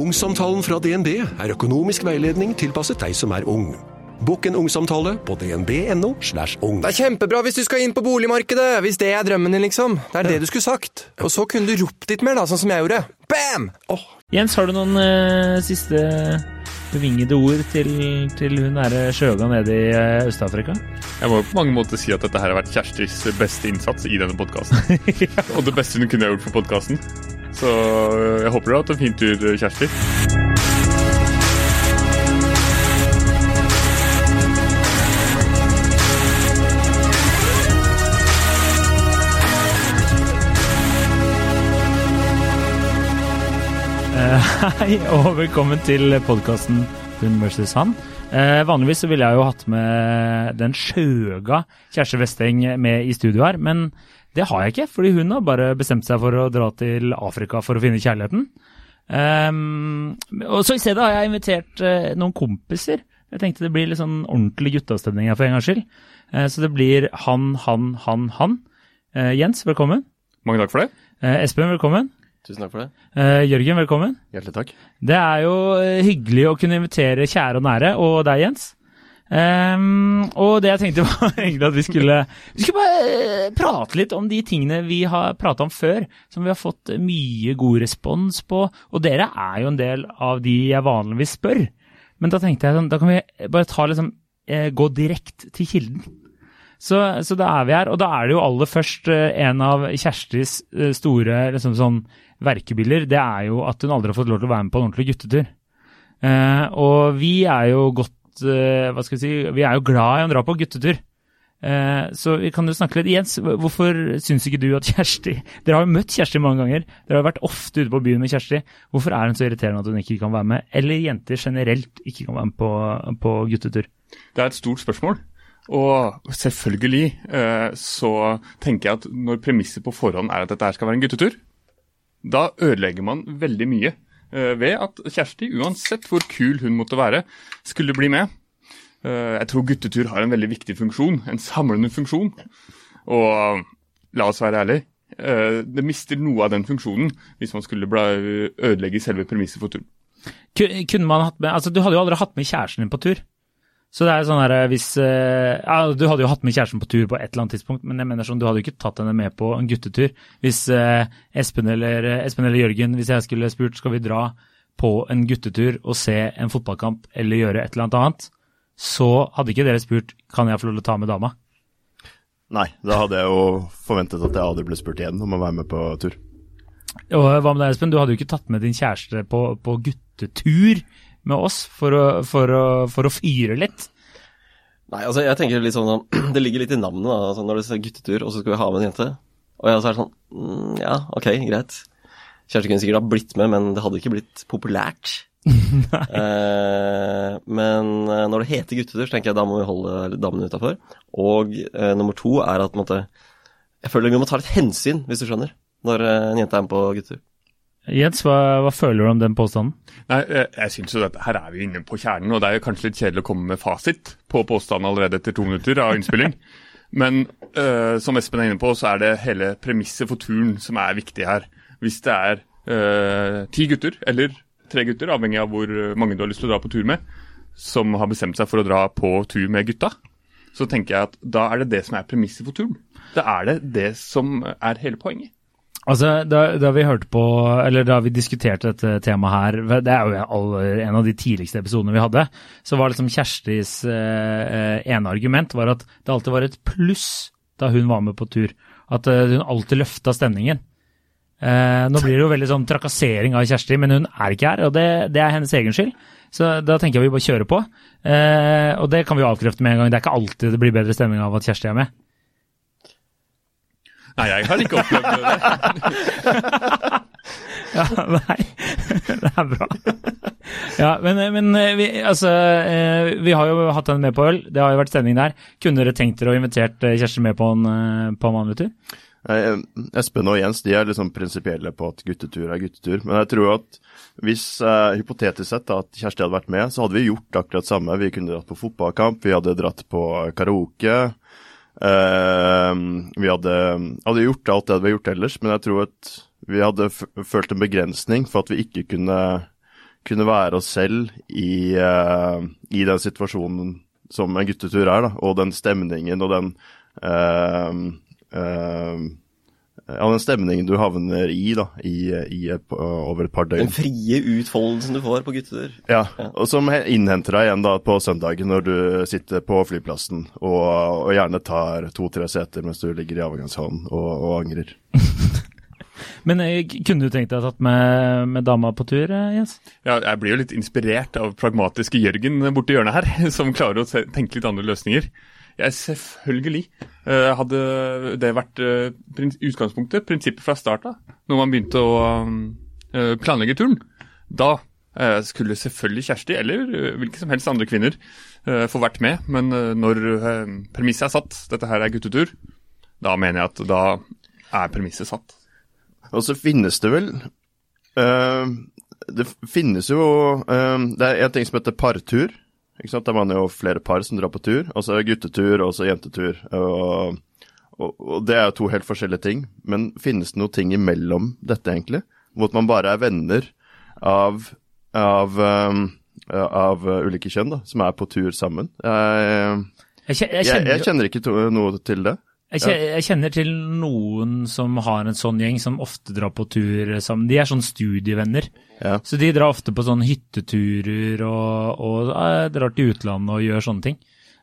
Ungsamtalen fra DNB er økonomisk veiledning tilpasset deg som er ung. Bokk en ungsamtale på dnb.no. slash ung. Det er kjempebra hvis du skal inn på boligmarkedet, hvis det er drømmen din, liksom. Det er det du skulle sagt. Og så kunne du ropt litt mer, da, sånn som jeg gjorde. Bam! Oh. Jens, har du noen uh, siste bevingede ord til, til hun nære Sjøga nede i uh, Øst-Afrika? Jeg må på mange måter si at dette her har vært Kjerstis beste innsats i denne podkasten. ja. Og det beste hun kunne gjort for podkasten. Så eh, jeg håper du har hatt en fin tur, Kjersti. Hei og velkommen til podkasten Hun versus han. Eh, vanligvis så ville jeg jo hatt med den skjøga Kjersti Westeng med i studio her, men det har jeg ikke, fordi hun har bare bestemt seg for å dra til Afrika for å finne kjærligheten. Um, og så i stedet har jeg invitert uh, noen kompiser. Jeg tenkte det blir litt sånn ordentlig guttastemning her for en gangs skyld. Uh, så det blir han, han, han, han. Uh, Jens, velkommen. Mange takk for det. Espen, velkommen. Tusen takk for det. Uh, Jørgen, velkommen. Hjertelig takk. Det er jo hyggelig å kunne invitere kjære og nære, og deg, Jens. Um, og det jeg tenkte var egentlig at vi skulle Vi skulle bare prate litt om de tingene vi har prata om før, som vi har fått mye god respons på. Og dere er jo en del av de jeg vanligvis spør. Men da tenkte jeg sånn, da kan vi bare ta liksom gå direkte til kilden. Så, så, da er vi her. Og da er det jo aller først en av Kjerstis store liksom sånn verkebiller. det er jo at hun aldri har fått lov til å være med på en ordentlig guttetur. Uh, og vi er jo godt uh, Hva skal vi si Vi er jo glad i å dra på guttetur. Uh, så vi kan jo snakke litt. Jens, hvorfor syns ikke du at Kjersti Dere har jo møtt Kjersti mange ganger. Dere har vært ofte ute på byen med Kjersti. Hvorfor er hun så irriterende at hun ikke kan være med? Eller jenter generelt ikke kan være med på, på guttetur? Det er et stort spørsmål. Og selvfølgelig så tenker jeg at når premisset på forhånd er at dette skal være en guttetur, da ødelegger man veldig mye ved at Kjersti, uansett hvor kul hun måtte være, skulle bli med. Jeg tror guttetur har en veldig viktig funksjon, en samlende funksjon. Og la oss være ærlige, det mister noe av den funksjonen hvis man skulle ødelegge selve premisset for turen. Kunne man hatt med, altså Du hadde jo aldri hatt med kjæresten din på tur. Så det er sånn her, hvis, ja, Du hadde jo hatt med kjæresten på tur på et eller annet tidspunkt, men jeg mener sånn, du hadde jo ikke tatt henne med på en guttetur. Hvis eh, Espen, eller, Espen eller Jørgen, hvis jeg skulle spurt skal vi dra på en guttetur og se en fotballkamp eller gjøre et eller annet annet, så hadde ikke dere spurt kan jeg få lov til å ta med dama? Nei, da hadde jeg jo forventet at jeg aldri ble spurt igjen om å være med på tur. Og hva med deg, Espen? Du hadde jo ikke tatt med din kjæreste på, på guttetur med oss for å, for, å, for å, fyre litt? Nei, altså jeg tenker litt sånn Det ligger litt i navnet, da. Altså, når det er guttetur, og så skal vi ha med en jente. Og jeg, så er det sånn mm, Ja, ok, greit. Kjæreste kunne sikkert ha blitt med, men det hadde ikke blitt populært. eh, men når det heter guttetur, så tenker jeg da må vi holde damene utafor. Og eh, nummer to er at måtte, jeg føler vi må ta litt hensyn, hvis du skjønner, når en jente er med på guttetur. Jens, hva, hva, føler du om den påstanden? Nei, Jeg, jeg synes jo at Her er vi inne på kjernen, og det er jo kanskje litt kjedelig å komme med fasit på påstanden allerede etter to minutter av innspilling. Men uh, som Espen er inne på, så er det hele premisset for turen som er viktig her. Hvis det er uh, ti gutter, eller tre gutter, avhengig av hvor mange du har lyst til å dra på tur med, som har bestemt seg for å dra på tur med gutta, så tenker jeg at da er det det som er premisset for turen. Da er det det som er hele poenget. Altså, da, da, vi hørte på, eller da vi diskuterte dette temaet her, det er jo en av de tidligste episodene vi hadde, så var liksom Kjerstis eh, ene argument var at det alltid var et pluss da hun var med på tur. At eh, hun alltid løfta stemningen. Eh, nå blir det jo veldig sånn trakassering av Kjersti, men hun er ikke her, og det, det er hennes egen skyld. Så da tenker jeg vi bare kjører på. Eh, og det kan vi jo avkrefte med en gang. Det er ikke alltid det blir bedre stemning av at Kjersti er med. Nei, jeg har ikke opplevd det. ja, nei, det er bra. Ja, men, men vi, altså, vi har jo hatt henne med på øl. Det har jo vært stemning der. Kunne dere tenkt dere å invitert Kjersti med på en, på en vanlig tur? Espen og Jens de er liksom prinsipielle på at guttetur er guttetur. Men jeg tror at hvis uh, hypotetisk sett da, at Kjersti hadde vært med, så hadde vi gjort akkurat samme. Vi kunne dratt på fotballkamp, vi hadde dratt på karaoke. Uh, vi hadde, hadde, gjort alt det vi har gjort ellers, men jeg tror at vi hadde følt en begrensning for at vi ikke kunne, kunne være oss selv i, eh, i den situasjonen som en guttetur er, da, og den stemningen og den ja, den stemningen du havner i da, i, i et, over et par døgn. Den frie utfoldelsen du får på guttetur. Ja, og som innhenter deg igjen da på søndagen når du sitter på flyplassen og, og gjerne tar to-tre seter mens du ligger i avgangshallen og, og angrer. Men eh, kunne du tenkt deg å tatt med, med dama på tur, eh, Jens? Ja, jeg blir jo litt inspirert av pragmatiske Jørgen borti hjørnet her, som klarer å tenke litt andre løsninger. Jeg selvfølgelig eh, hadde det vært eh, utgangspunktet, prinsippet fra start av, når man begynte å eh, planlegge turen. Da skulle selvfølgelig Kjersti, eller hvilke som helst andre kvinner, få vært med. Men når premisset er satt, dette her er guttetur, da mener jeg at da er premisset satt. Og så finnes det vel Det finnes jo Det er en ting som heter partur. Ikke sant? Da er man jo flere par som drar på tur. Og så er det guttetur og så jentetur. Og, og, og det er jo to helt forskjellige ting. Men finnes det noe ting imellom dette, egentlig? Hvor man bare er venner av, av, um, av ulike kjønn, da, som er på tur sammen. Jeg, jeg, jeg, kjenner, jeg kjenner ikke to, noe til det. Jeg, kje- jeg kjenner til noen som har en sånn gjeng som ofte drar på tur sammen. De er sånn studievenner. Ja. Så de drar ofte på sånne hytteturer og, og ja, drar til utlandet og gjør sånne ting.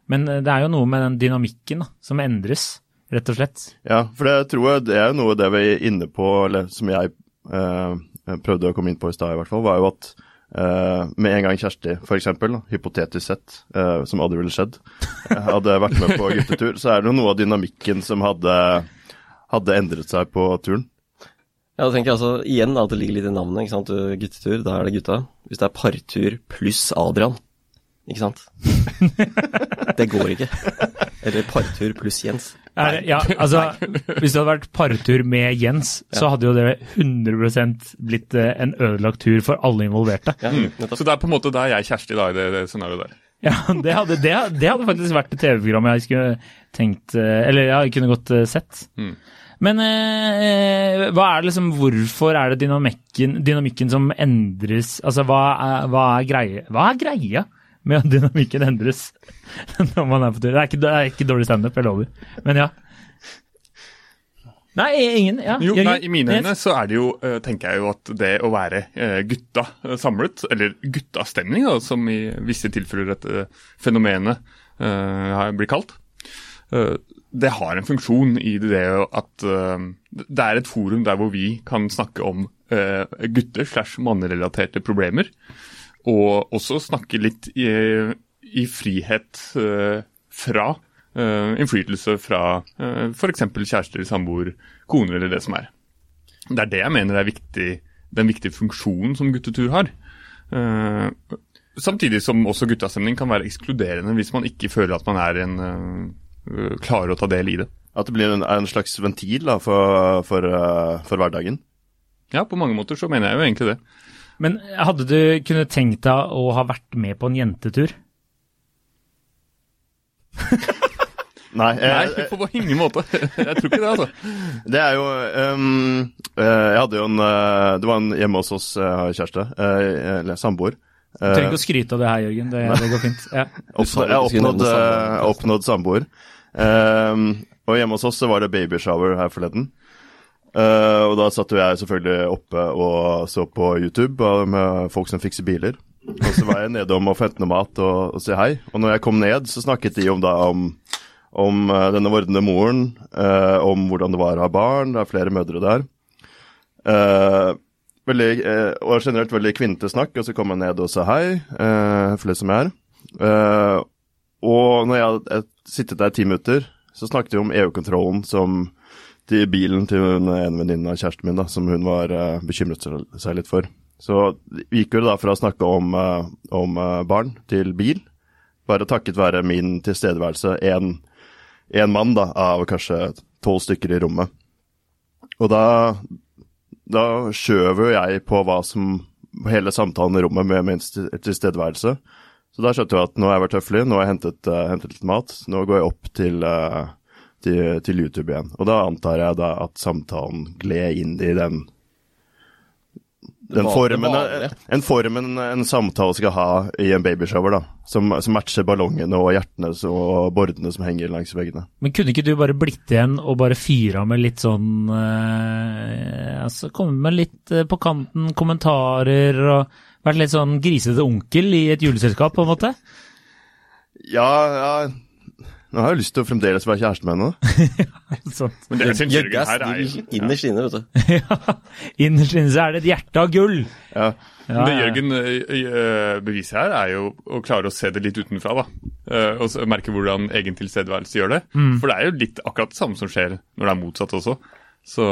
Men eh, det er jo noe med den dynamikken da, som endres, rett og slett. Ja, for det tror jeg det er jo noe det vi er inne på, eller som jeg eh, prøvde å komme inn på i stad i hvert fall, var jo at eh, med en gang Kjersti, eksempel, hypotetisk sett, uh, som aldri ville skjedd, eh, hadde vært med på guttetur, så er det jo noe av dynamikken som hadde, hadde endret seg på turen. Ja, da tenker jeg altså igjen at det ligger litt i navnet. ikke sant? Guttetur, da er det gutta. Hvis det er partur pluss Adrian, ikke sant? Det går ikke. Eller partur pluss Jens. Er, ja, altså, hvis det hadde vært partur med Jens, så hadde jo det 100 blitt eh, en ødelagt tur for alle involverte. Ja, nettopp. Så det er på en måte der er jeg Kjersti da, i det, det scenarioet der. Ja, det hadde, det, det hadde faktisk vært et TV-program jeg skulle tenkt eh, Eller jeg kunne godt eh, sett. Mm. Men eh, hva er det liksom, hvorfor er det dynamikken, dynamikken som endres Altså, hva er, hva er greia Hva er greia med at dynamikken endres når man er på tur? Det er ikke, det er ikke dårlig standup, jeg lover. Men ja. Nei, ingen. Ja, Jo, nei, I mine øyne så er det jo, eh, tenker jeg jo at det å være eh, gutta eh, samlet, eller guttastemning, da, som i visse tilfeller dette fenomenet uh, blir kalt, uh, det har en funksjon i det at uh, det er et forum der hvor vi kan snakke om gutter slash mannerelaterte problemer, og også snakke litt i, i frihet eh, fra eh, innflytelse fra uh, f.eks. kjærester, samboer, koner eller det som er. Det er det jeg mener er viktig, den viktige funksjonen som guttetur har. Eh, samtidig som også guttastemning kan være ekskluderende hvis man ikke føler at man er en eh, klarer å ta del i det. At det blir en, en slags ventil da, for, for, eh, for hverdagen. Ja, på mange måter så mener jeg jo egentlig det. Men hadde du kunnet tenkt deg å ha vært med på en jentetur? Nei, Nei, eh, på ingen måte. Jeg tror ikke det, altså. Det er jo ehm, eh, Jeg hadde jo en eh, Det var en hjemme hos oss uh, kjæreste, eh, eller samboer. Du trenger Eh, ikke å skryte av det her, Jørgen. Det, det går fint. Ja. oppnå, jeg har oppnådd, eh, oppnådd samboer. Um, og hjemme hos oss så var det babyshower her forleden. Eh, og da satt jo jeg selvfølgelig oppe og så på YouTube eh, med folk som fikser biler. Og så var jeg nedom og fente noe mat og, og si hei. Og når jeg kom ned, så snakket de om da om, om eh, denne vordende moren, uh, om hvordan det var å ha barn. Det er flere mødre der. Uh, veldig, eh, og generelt veldig kvinnete snakk, og så kom jeg ned og sa hei, eh, flest som jeg er. Eh, og når jeg hadde eh, sittet der i ti minutter, så snakket vi om EU-kontrollen som til bilen til en venninne av kjæresten min, da, som hun var uh, bekymret seg, litt for. Så vi gikk jo da fra å snakke om, uh, om uh, barn til bil, bare takket være min tilstedeværelse, en mann da, av kanskje tolv stykker i rommet. Og da, da skjøv jo jeg på hva som hele samtalen i rommet med min tilstedeværelse. Så da skjønte jeg at nå har jeg vært høflig, nå har jeg hentet, hentet litt mat, nå går jeg opp til, til, til YouTube igjen. Og da antar jeg da at samtalen gled inn i den den formen, en formen en samtale skal ha i en babyshower, da. Som, som matcher ballongene og hjertene og bordene som henger langs veggene. Men kunne ikke du bare blitt igjen og bare fyra med litt sånn eh, Altså komme med litt eh, på kanten kommentarer og vært litt sånn grisete onkel i et juleselskap, på en måte? Ja, ja Nå har jeg lyst til å fremdeles være kjæreste med henne. Sånn. Men det er Jøggas, er innerst inne, vet du. ja, innerst inne så er det et hjerte av gull. Ja. Ja, Det. Jørgen beviser her, er jo å klare å se det litt utenfra. da. Eh, Og merke hvordan egen tilstedeværelse gjør det. For det er jo litt akkurat det samme som skjer når det er motsatt også. Så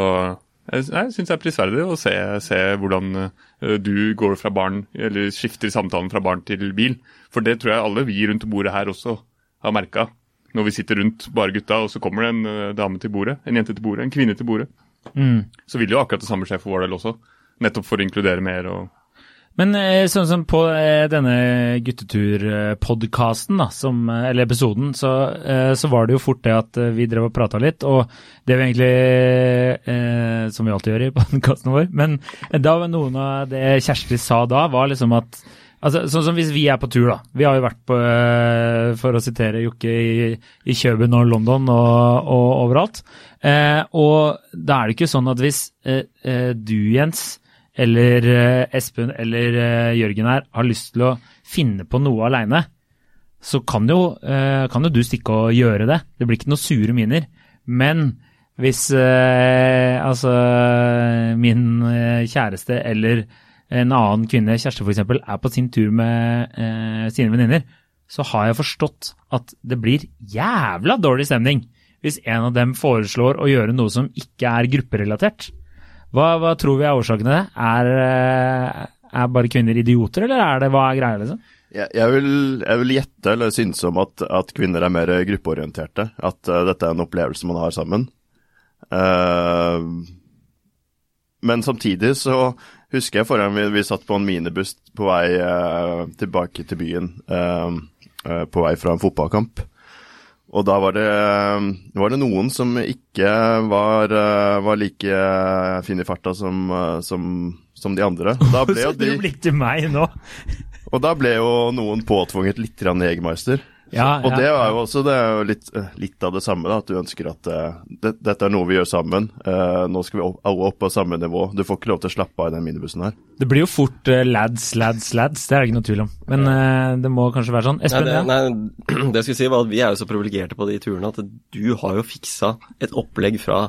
jeg, jeg syns det er prisverdig å se, se hvordan du går fra barn, eller skifter samtalen fra barn til bil. For det tror jeg alle vi rundt bordet her også har merka. Når vi sitter rundt bare gutta, og så kommer det en ø, dame til bordet, en jente til bordet, en kvinne til bordet. Mm. Så vil jo akkurat det samme skje for vår del også. Nettopp for å inkludere mer og Men eh, sånn som på eh, denne gutteturpodkasten, eh, eller episoden, så, eh, så var det jo fort det at eh, vi drev og prata litt, og det vi egentlig eh, Som vi alltid gjør i podkasten vår. Men da var noen av det Kjersti sa da, var liksom at Altså, sånn som hvis vi er på tur, da. Vi har jo vært på, eh, for å sitere Jokke, i, i Kjøben og London og, og overalt. Eh, og da er det ikke sånn at hvis eh, eh, du, Jens, eller eh, Espen eller eh, Jørgen her har lyst til å finne på noe aleine, så kan jo, kan jo du stikke og gjøre det. Det blir ikke noe sure miner. Men hvis altså min kjæreste eller en annen kvinne, Kjersti f.eks., er på sin tur med eh, sine venninner, så har jeg forstått at det blir jævla dårlig stemning hvis en av dem foreslår å gjøre noe som ikke er grupperelatert. Hva, hva tror vi er årsaken til det? Er, eh, er bare kvinner idioter, eller er det, hva er greia, liksom? Jeg, jeg, vil, jeg vil gjette eller synes om at, at kvinner er mer gruppeorienterte. At uh, dette er en opplevelse man har sammen. Uh, men samtidig så husker jeg forrige gang vi, vi satt på en minibuss på vei uh, tilbake til byen. Uh, på vei fra en fotballkamp. Og da var det, var det noen som ikke var, var like fine i farta som, som, som de andre. Da ble jo de blikk til meg nå. og da ble jo noen påtvunget litt Jegermeister. Ja, og ja, det er jo også det er jo litt, eh, litt av det samme, da, at du ønsker at eh, det, dette er noe vi gjør sammen. Uh, nå skal vi opp, alle opp på samme nivå. Du får ikke lov til å slappe av i den minibussen her. Det blir jo fort uh, lads, lads, lads. Det er det ikke noe tvil om. Men det må kanskje være sånn. Nei, det, nei, det jeg skulle si var at vi er jo så privilegerte på de turene at du har jo fiksa et opplegg fra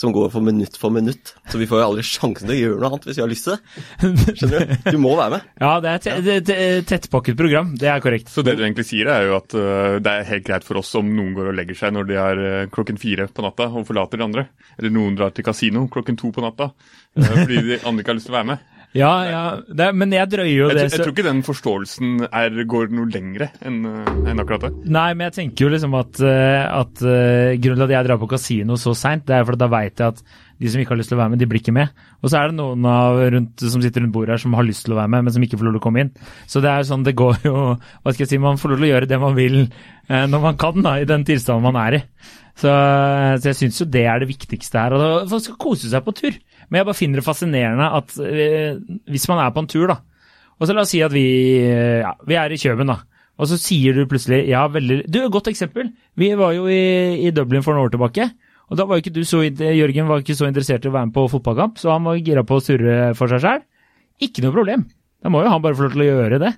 som går for minutt for minutt. Så vi får jo aldri sjansen til å gjøre noe annet hvis vi har lyst til det. Skjønner du? Du må være med. Ja, det er et tettpakket program. Det er korrekt. Så det du egentlig sier, er jo at øh, det er helt greit for oss om noen går og legger seg når de er øh, klokken fire på natta og forlater de andre. Eller noen drar til kasino klokken to på natta øh, fordi de andre ikke har lyst til å være med. Ja, ja. Det, men jeg drøyer jo Jeg, det tror- jeg tror ikke den forståelsen er, går noe lengre enn en akkurat det. Nei, men jeg tenker jo liksom at, eh, at eh, grunnen til at jeg drar på kasino så seint, det er fordi da veit jeg at de som ikke har lyst til å være med, de blir ikke med. Og så er det noen av rundt, som sitter rundt bordet her som har lyst til å være med, men som ikke får lov til å komme inn. Så det er sånn, det går jo Hva skal jeg si, man får lov til å gjøre det man vil eh, når man kan, da, i den tilstanden man er i. Så, så jeg syns jo det er det viktigste her. Og Folk skal kose seg på tur. Men jeg bare finner det fascinerende at eh, hvis man er på en tur, da, og så la oss si at vi, eh, ja, vi er i Kjøben, da. Og så sier du plutselig ja, veldig Du, et godt eksempel. Vi var jo i, i Dublin for noen år tilbake. Og da var ikke du så, Jørgen var ikke så interessert i å være med på fotballkamp, så han var gira på å surre for seg sjæl. Ikke noe problem. Da må jo han bare få lov til å gjøre det.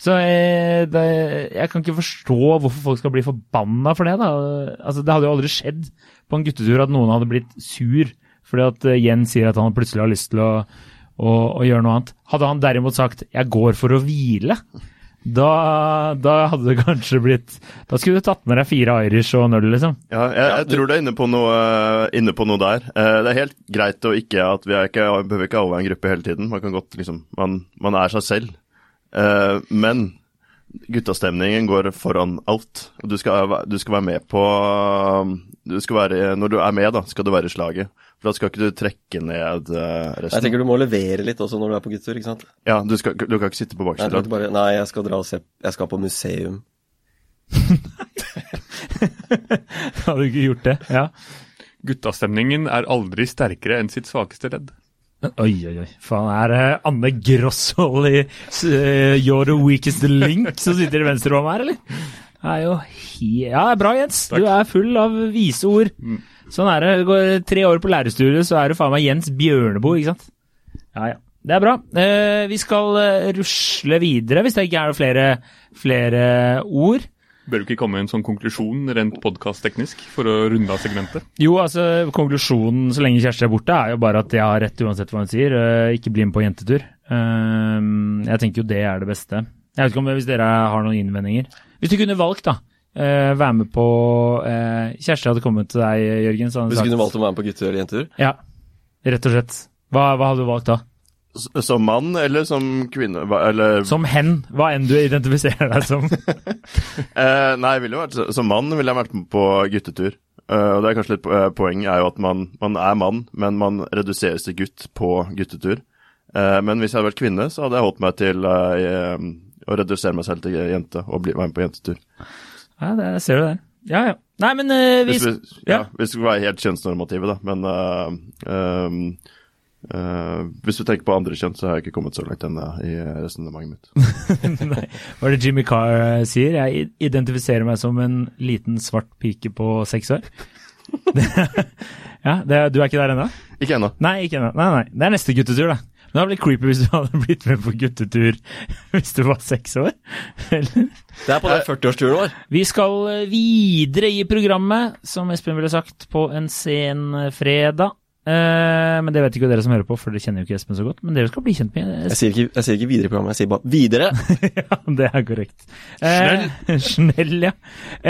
Så eh, det, jeg kan ikke forstå hvorfor folk skal bli forbanna for det. da. Altså, Det hadde jo aldri skjedd på en guttetur at noen hadde blitt sur fordi at eh, Jens sier at han plutselig har lyst til å, å, å gjøre noe annet. Hadde han derimot sagt 'jeg går for å hvile', da, da hadde det kanskje blitt Da skulle du tatt med deg fire Irish og en øl, liksom. Ja, jeg, jeg tror du er inne på noe, inne på noe der. Eh, det er helt greit å ikke at vi er ikke, behøver ikke alle være en gruppe hele tiden. Man kan godt liksom Man, man er seg selv. Eh, men guttastemningen går foran alt. Og du skal, du skal være med på du skal være, Når du er med, da, skal du være i slaget. For da skal ikke du trekke ned resten. Jeg tenker du må levere litt også når du er på guttetur, ikke sant? Ja, du, skal, du kan ikke sitte på rad. bare Nei, jeg skal dra og se Jeg skal på museum. Hadde du ikke gjort det? Ja. Guttastemningen er aldri sterkere enn sitt svakeste ledd. Oi, oi, oi. Faen, er det Anne Grosvold i uh, You're the weakest link som sitter i venstre venstrerommet her, eller? Det er jo Ja, bra, Jens. Du er full av vise ord. Sånn er det. Går tre år på lærerstudiet, så er du faen meg Jens Bjørneboe, ikke sant? Ja, ja. Det er bra. Eh, vi skal eh, rusle videre, hvis det ikke er flere, flere ord. Bør du ikke komme med en sånn konklusjon rent podkastteknisk for å runde av segmentet? Jo, altså konklusjonen så lenge Kjersti er borte, er jo bare at jeg har rett uansett hva hun sier. Eh, ikke bli med på jentetur. Eh, jeg tenker jo det er det beste. Jeg vet ikke om hvis dere har noen innvendinger. Hvis du kunne valgt, da. eh, være med på Kjersti hadde kommet til deg, Jørgen. Så hadde Hvis du sagt- kunne valgt å være med på gutter- eller jentetur? Ja, rett og slett. Hva, hva hadde du valgt da? Som mann eller som kvinne? Eller Som hen, hva enn du identifiserer deg som. Eh, nei, vært, som mann ville jeg vært med på guttetur. Eh, og det er kanskje litt eh, Poeng er jo at man, man er mann, men man reduseres til gutt på guttetur. Eh, men hvis jeg hadde vært kvinne, så hadde jeg holdt meg til eh, eh, å redusere meg selv til jente og bli, være med på jentetur. Ja, det ser du der. Ja, ja. Nei, men eh, vi Hvis vi, ja. ja, vi skulle være helt kjønnsnormative, da. Men eh, eh, hvis du tenker på andre kjønn, så har jeg ikke kommet så langt ennå i resonnementet mitt. Nei, Hva er det Jimmy Carr eh, sier? Jeg identifiserer meg som en liten svart pike på seks år. Det, ja, det, Du er ikke der ennå? Ikke ennå. Nei, ikke ennå. Nei, nei. Det er neste guttetur, da. Men det hadde blitt creepy hvis du hadde blitt med på guttetur hvis du var seks år. Eller? Det er på den 40-årsturen vår. Vi skal eh, videre i programmet, som Espen ville sagt, på en sen eh, fredag. Eh, men det vet ikke dere som hører på, for dere kjenner jo ikke Espen så godt. Men dere skal bli kjent med Jeg sier ikke, jeg sier ikke videre i programmet, jeg sier bare videre. ja, det er korrekt. Eh, Snell, ja.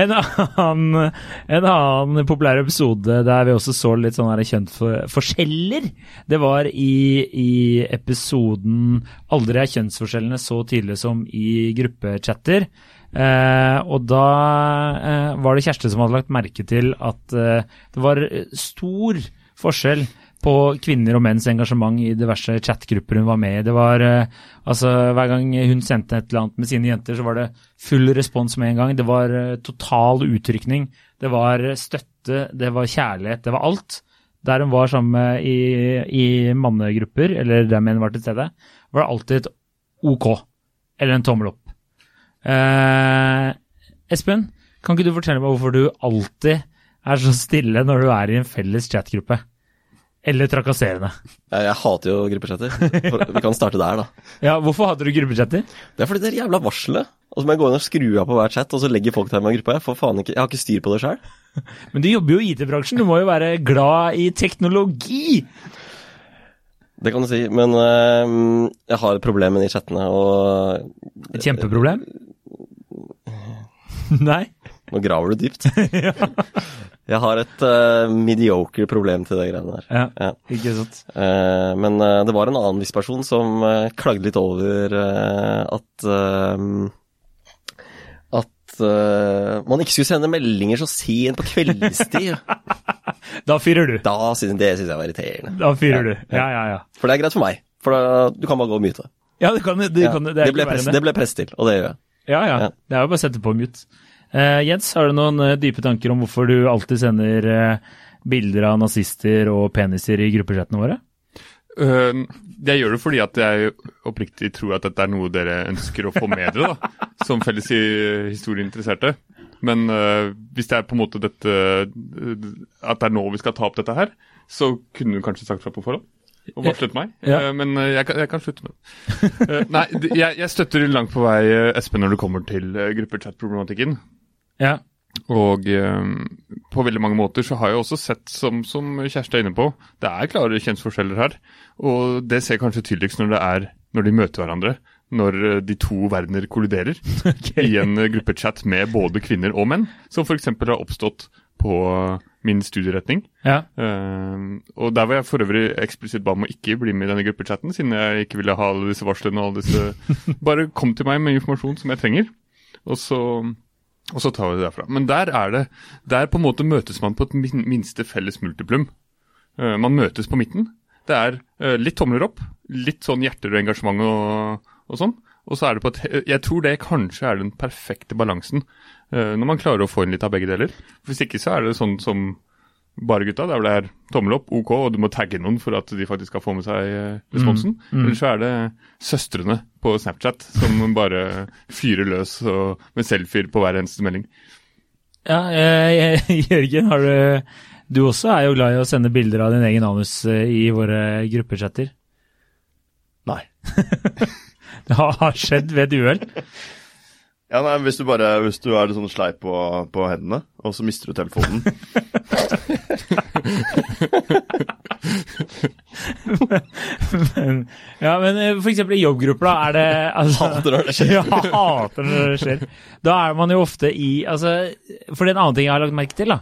En annen, en annen populær episode der vi også så litt sånne her forskjeller, det var i, i episoden 'Aldri er kjønnsforskjellene så tydelige som i gruppechatter'. Eh, og da var det Kjersti som hadde lagt merke til at det var stor forskjell på kvinner og menns engasjement i diverse chatgrupper hun var med i. Det var eh, altså Hver gang hun sendte et eller annet med sine jenter, så var det full respons med en gang. Det var eh, total utrykning. Det var støtte, det var kjærlighet, det var alt. Der hun var sammen i, i mannegrupper, eller der menn var til stede, var det alltid et OK. Eller en tommel opp. Eh, Espen, kan ikke du fortelle meg hvorfor du alltid er så stille når du er i en felles chatgruppe? Eller trakasserende. Jeg, hater jo gruppechatter. Vi kan starte der, da. Ja, hvorfor hater du gruppechatter? Det er fordi det er jævla varselet. Og så må jeg gå inn og skru av på hver chat, og så legger folk til meg i gruppa. Jeg får faen ikke, jeg har ikke styr på det sjøl. Men du jobber jo i IT-bransjen, du må jo være glad i teknologi! Det kan du si, men øhm, jeg har et problem med de chattene, og Et kjempeproblem? Nei? Nå graver du dypt. Jeg har et uh, mediocre problem til de greiene der. Ja, Ja. ikke sant. Uh, men uh, det var en annen viss person som klagde litt over at At man ikke skulle sende meldinger så sent på kveldstid. Da fyrer du. da synes, det syns jeg var irriterende. Da fyrer du. Ja, ja, ja. For det er greit for meg. For da, du kan bare gå og myte. Ja, det kan Ja, kan, det, det, ble press, det ble press til, og det gjør jeg. Ja, ja. Ja. Det er jo bare å sette på mute. Eh, Jens, har du noen uh, dype tanker om hvorfor du alltid sender uh, bilder av nazister og peniser i gruppechattene våre? Jeg gjør det fordi at jeg oppriktig tror at dette er noe dere ønsker å få med dere, da, som felles i- historieinteresserte. Men hvis det er på en måte dette At det er nå vi skal ta opp dette her, så kunne du kanskje sagt fra på forhånd. Og varslet meg. Ja. Men jeg, kan, jeg kan slutte med det. Nei, jeg, jeg støtter langt på vei Espen når det kommer til uh, gruppechat-problematikken. Ja. Og um, på veldig mange måter så har jeg også sett, som, som Kjersti er inne på, det er klare kjønnsforskjeller her. Og det ser kanskje tydeligst når det er når de møter hverandre. Når eh, de to verdener kolliderer i en eh, gruppechat med både kvinner og menn. Som f.eks. har oppstått på eh, min studieretning. ja. Uh, og der var jeg for øvrig eksplisitt ba om å ikke bli med i denne gruppechatten, siden jeg ikke ville ha alle disse varslene og alle disse Bare kom til meg med informasjon som jeg trenger, og så, og så tar vi det derfra. Men der er det Der på en måte møtes man på et minste felles multiplum. Uh, man møtes på midten. Det er uh, litt tomler opp, litt sånn hjerter og engasjement og, og sånn. Og så er det på et Jeg tror det kanskje er den perfekte balansen, uh, når man klarer å få inn litt av begge deler. Hvis ikke så er det sånn som bare gutta, der hvor det er tommel opp, OK, og du må tagge noen for at de faktisk skal få med seg eh, responsen. Mm, mm. Eller så er det søstrene på Snapchat som bare fyrer løs og, med selfier på hver eneste melding. Ja, eh, Jørgen, har du Du også er jo glad i å sende bilder av din egen anus eh, i våre gruppechatter. Nei. Det har har skjedd ved et uhell. Ja, nei, hvis du bare Hvis du er litt sånn sleip på, på hendene, og så mister du telefonen Men, ja, men eh, for eksempel i jobbgrupper, da, er det altså, Hater når det skjer. Ja, hater når det skjer. Da er man jo ofte i altså, For det er en annen ting jeg har lagt merke til, da,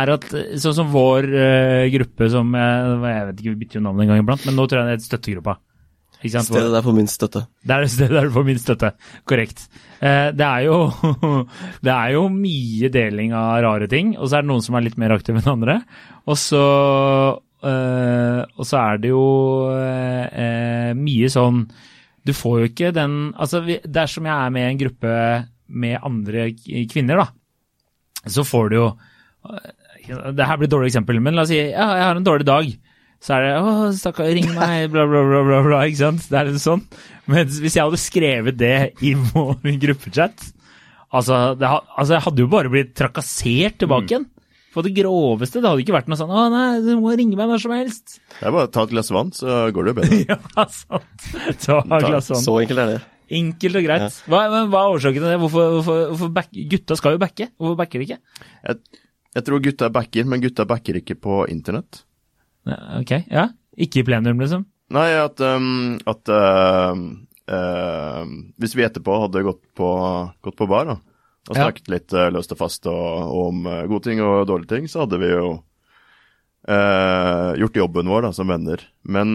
er at eh, sånn som vår uh, gruppe som Jeg, jeg vet ikke, vi bytter jo navn en gang iblant, men nå tror jeg det er støttegruppa. Stedet der får minst støtte. Det er det stedet der du får min støtte. Korrekt. Eh, det, er jo, det er jo mye deling av rare ting, og så er det noen som er litt mer aktive enn andre. Og så, eh, og så er det jo eh, mye sånn Du får jo ikke den Altså, dersom jeg er med i en gruppe med andre kvinner, da, så får du jo Det her blir et dårlig eksempel, men la oss si ja, jeg har en dårlig dag. Så er det 'Å, stakkar, ring meg', bla, bla, bla, bla, bla. Ikke sant? Det er litt sånn. Men hvis jeg hadde skrevet det i vår gruppechat altså, det, altså, jeg hadde jo bare blitt trakassert tilbake igjen. På det groveste. Det hadde ikke vært noe sånn 'Å nei, du må ringe meg når som helst'. Det er bare å ta et glass vann, så går det jo bedre. ja, sant. Ta et glass vann. Så enkelt er det. Enkelt og greit. Hva, hva er årsaken til det? Hvorfor, hvorfor, hvorfor back, Gutta skal jo backe. Hvorfor backer de ikke? Jeg, jeg tror gutta backer, men gutta backer ikke på internett. Ja, ok, ja. Ikke i plenum, liksom? Nei, at, um, at uh, uh, Hvis vi etterpå hadde gått på, gått på bar da, og Ja. snakket litt uh, løst og fast og, og om uh, gode ting og dårlige ting, så hadde vi jo uh, gjort jobben vår da, som venner. Men,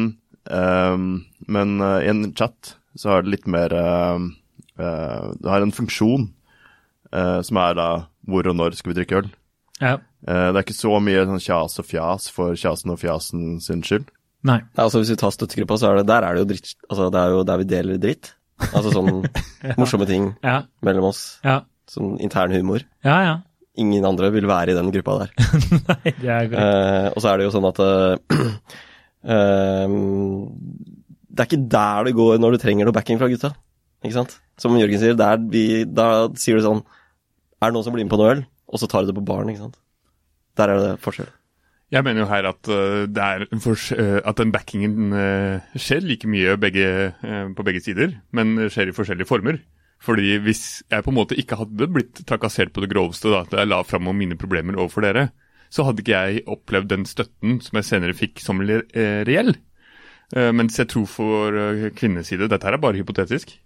um, men i en chat så har det litt mer Det har en funksjon som er da hvor og når skal vi drikke øl. Ja. Uh, det er ikke så mye sånn kjas og fjas for kjasen og fjasen sin skyld. Nei. Ja, altså Hvis vi tar støttegruppa, så er det der er det jo dritt Altså det er jo der vi deler dritt. Altså sånn morsomme ting Ja. mellom oss. Ja. Sånn intern humor. Ja, ja. Ingen andre vil være i den gruppa der. Nei, det er korrekt. Eh, og så er det jo sånn at eh, eh, Det er ikke der det går når du trenger noe backing fra gutta. Ikke sant? Som Jørgen sier, der vi, da sier du sånn Er det noen som blir med på noe øl? Og så tar du det på baren, ikke sant. Der er det forskjell. Jeg mener jo her at, uh, en uh, at den backingen uh, skjer like mye begge, uh, på begge sider, men skjer i forskjellige former. Fordi hvis jeg på en måte ikke hadde blitt trakassert på det groveste da at jeg la fram om mine problemer overfor dere, så hadde ikke jeg opplevd den støtten som jeg senere fikk som eh, reell. Eh, mens jeg tror for kvinnes side, dette her er bare hypotetisk, eh,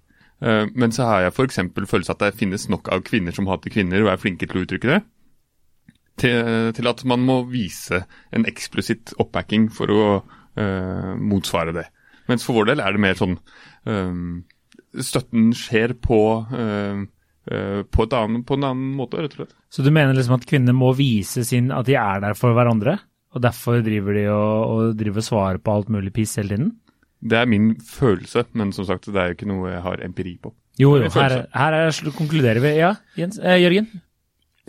men så har jeg f.eks. følelse at det finnes nok av kvinner som hater kvinner og er flinke til å uttrykke det til, til at man må vise en eksplisitt oppbacking for å uh, motsvare det. Mens for vår del er det mer sånn øh, Støtten skjer på, uh, uh, på, et annet, på en annen måte, rett og slett. Så du mener liksom at kvinner må vise sin at de er der for hverandre? Og derfor driver de og, og driver svarer på alt mulig piss hele tiden? Det er min følelse, men som sagt, det er jo ikke noe jeg har empiri på. Jo, jo, her, her er, konkluderer vi. Ja, Jens, eh, Jørgen?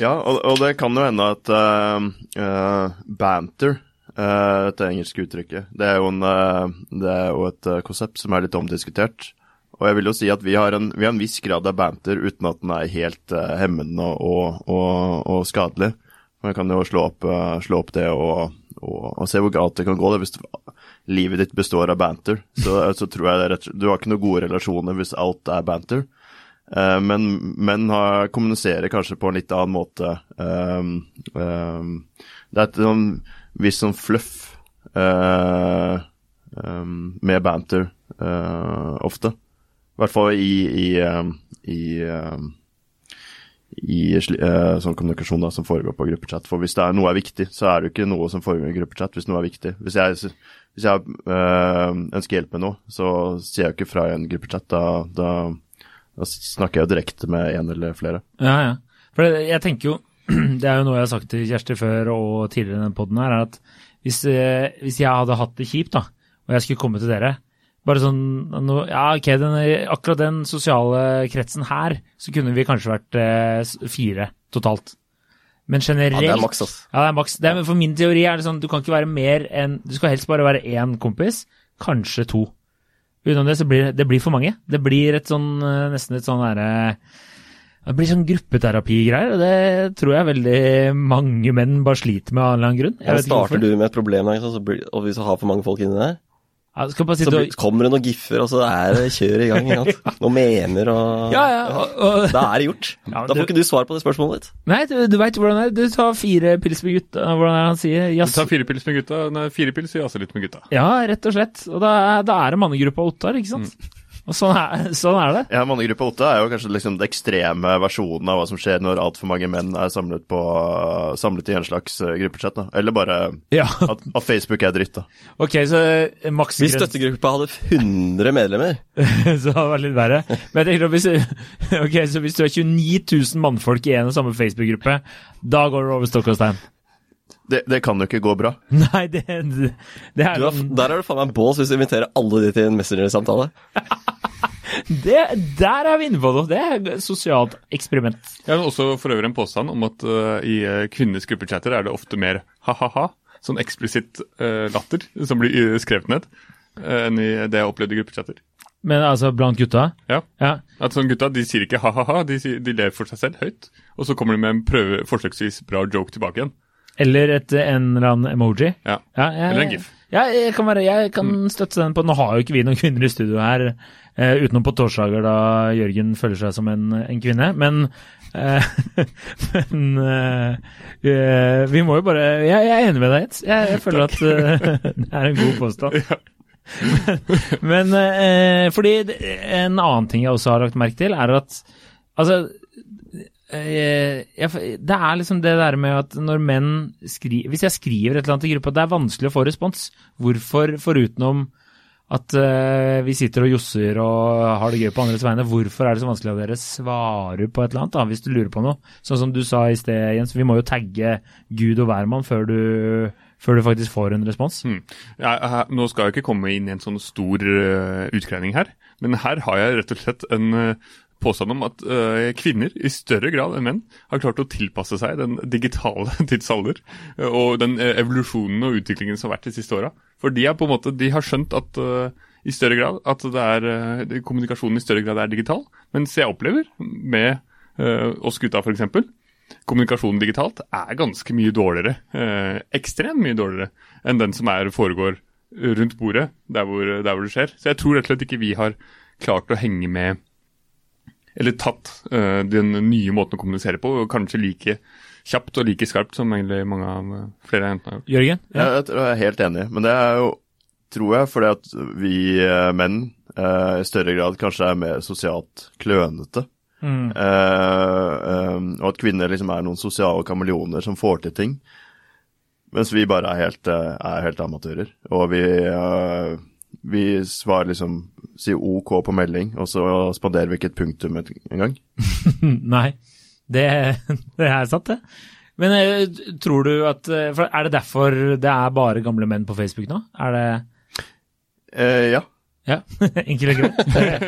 Ja, og, og det kan jo hende at uh, uh, banter, eh, dette engelske uttrykket, det er jo, en, uh, det er jo et konsept som er litt omdiskutert. Og jeg vil jo si at vi har en, vi har en viss grad av banter uten at den er helt hemmende og, og, og skadelig. Man kan jo slå opp, slå opp det og, og, og se hvor galt det kan gå. Det. Hvis livet ditt består av banter, så, så tror jeg det rett Du har ikke noen gode relasjoner hvis alt er banter. Uh, men menn kommuniserer kanskje på en litt annen måte. Um, um, det er et sånn viss sånn fluff uh, um, med banter uh, ofte. I hvert fall i, i, i, i eh, sånn kommunikasjon da, som foregår på gruppechat. For hvis er noe er viktig, så er det jo ikke noe som foregår i gruppechat hvis noe er viktig. Hvis jeg, hvis jeg uh, ønsker hjelp med noe, så sier jeg jo ikke fra i en gruppechat. Da, da, da snakker jeg jo direkte med en eller flere. Ja, ja. For jeg tenker jo, det er jo noe jeg har sagt til Kjersti før og tidligere i denne podden her, er at hvis, eh, hvis jeg hadde hatt det kjipt, da, og jeg skulle komme til dere, bare sånn, ja ok, den, akkurat den sosiale kretsen her, så kunne vi kanskje vært eh, fire totalt. Men generelt Ja, det er maks, altså. Ja, det er maks. For min teori er det sånn, du kan ikke være mer enn Du skal helst bare være én kompis, kanskje to. Utenom det så blir det blir for mange. Det blir et sånn, eh, nesten et sånn derre Det blir sånn gruppeterapigreier, og det tror jeg veldig mange menn bare sliter med av en eller annen grunn. Jeg Ja, starter du med et problem, og hvis du har for mange folk inni der, Ja, skal bare så da, kommer det noen giffer, og så er det kjør i gang. Ikke mener Noen og Ja, ja. Og, og, Da er det gjort. Ja, Da får ikke du svar på det spørsmålet ditt. nei, du, du veit hvordan det er. Du tar fire pils med gutta, hvordan er det han sier? Du tar fire pils med gutta, nei, fire pils og jazzer litt med gutta. Ja, rett og slett. Og da, er- da er det mannegruppa Ottar, ikke sant? Og sånn er, sånn er det. Ja, Mannegruppa Otta er jo kanskje liksom den ekstreme versjonen av hva som skjer når altfor mange menn er samlet, på, samlet i en slags eh, gruppechat. da. Eller bare Ja. at, at Facebook er dritt, da. Ok, så eh, maks Hvis støttegruppa hadde 100 medlemmer så hadde det vært litt verre. Men jeg tenker hvis, ok, så hvis du er 29 000 mannfolk i en og samme Facebook-gruppe, da går det over stokk og stein. Det, det kan jo ikke gå bra. Nei, det, det, det er du har, Der er du faen meg bås hvis du inviterer alle de til en Messenger-samtale. Det, Der er vi inne på noe. Det er et sosialt eksperiment. Jeg har også for øvrig en påstand om at uh, i uh, kvinnenes gruppechatter er det ofte mer ha-ha-ha, sånn eksplisitt uh, latter som blir eh, skrevet ned, uh, enn i det jeg opplevde i gruppechatter. Men altså blant gutta Ja. ja. At sånn gutta de sier ikke ha-ha-ha, de, de ler for seg selv høyt, og så kommer de med en prøve, forsøksvis bra joke tilbake igjen. Eller et, en eller annen emoji. Ja. Ja, jeg, Eller en gif. Ja, jeg kan, være, jeg kan støtte den på Nå har jo ikke vi noen kvinner i studio her, eh, utenom på torsdager da Jørgen føler seg som en, en kvinne. Men, eh, men eh, eh, vi må jo bare Jeg, jeg er enig med deg, Jens. Jeg, jeg føler at eh, det er en god påstand. Men eh, fordi en annen ting jeg også har lagt merke til, er at altså jeg, det er liksom det der med at når menn skriver Hvis jeg skriver et eller annet i gruppa, det er vanskelig å få respons. Hvorfor, forutenom at uh, vi sitter og josser og har det gøy på andres vegne, hvorfor er det så vanskelig at dere svarer på et eller annet, da, hvis du lurer på noe? Sånn som du sa i sted, Jens, vi må jo tagge Gud og hvermann før du, før du faktisk får en respons. Mm. Ja, nå skal jeg ikke komme inn i en sånn stor uh, utgreining her, men her har jeg rett og slett en eh, påstand om at uh, kvinner i større grad enn menn har klart å tilpasse seg den digitale tidsalder eh, og den uh, evolusjonen og utviklingen som har vært de siste åra. For de, måte, de har skjønt at uh, i større grad at er, kommunikasjonen i større grad er digital. Mens jeg opplever med oss gutta f.eks. Kommunikasjonen digitalt er ganske mye dårligere, ekstremt mye dårligere, enn den som er, foregår rundt bordet, der hvor, der hvor det skjer. Så jeg tror rett og slett ikke vi har klart å henge med, eller tatt eh, den nye måten å kommunisere på, og kanskje like kjapt og like skarpt som egentlig mange av eh, flere av jentene har gjort. Jørgen? Ja. Jeg, jeg er helt enig, men det er jo, tror jeg, fordi at vi eh, menn eh, i større grad kanskje er mer sosialt klønete. Mm. Eh, eh, og at kvinner liksom er noen sosiale kameleoner som får til ting. Mens vi bare er helt, er helt amatører. Og vi, vi svarer liksom Sier OK på melding, og så spanderer vi ikke et punktum et- engang. Nei, det, det er sant, det. Men eh, tror du at eh, Er det derfor det er bare gamle menn på Facebook nå? Er det Eh, ja. Ja, enkelt og greit.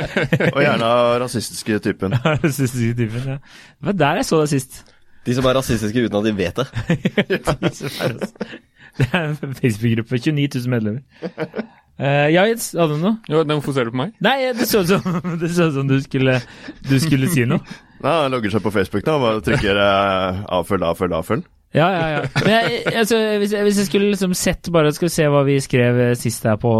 Og gjerne av rasistiske typen. Rasistiske typen, ja. Det var der jeg så deg sist. De som er rasistiske uten at de vet det. Det er en Facebook-gruppe, 29 000 medlemmer. Eh, ja, Jens, hadde du noe? Jo, hvorfor ser du på meg? Nei, det så ut som, det så ut som du, skulle, du skulle si noe. Nei, Han logger seg på Facebook da, bare trykker eh, avfølg, avfølg, avfølg. Ja, ja, ja. Men jeg, altså, hvis, jeg, hvis jeg skulle liksom sett bare Skal vi se hva vi skrev eh, sist her på,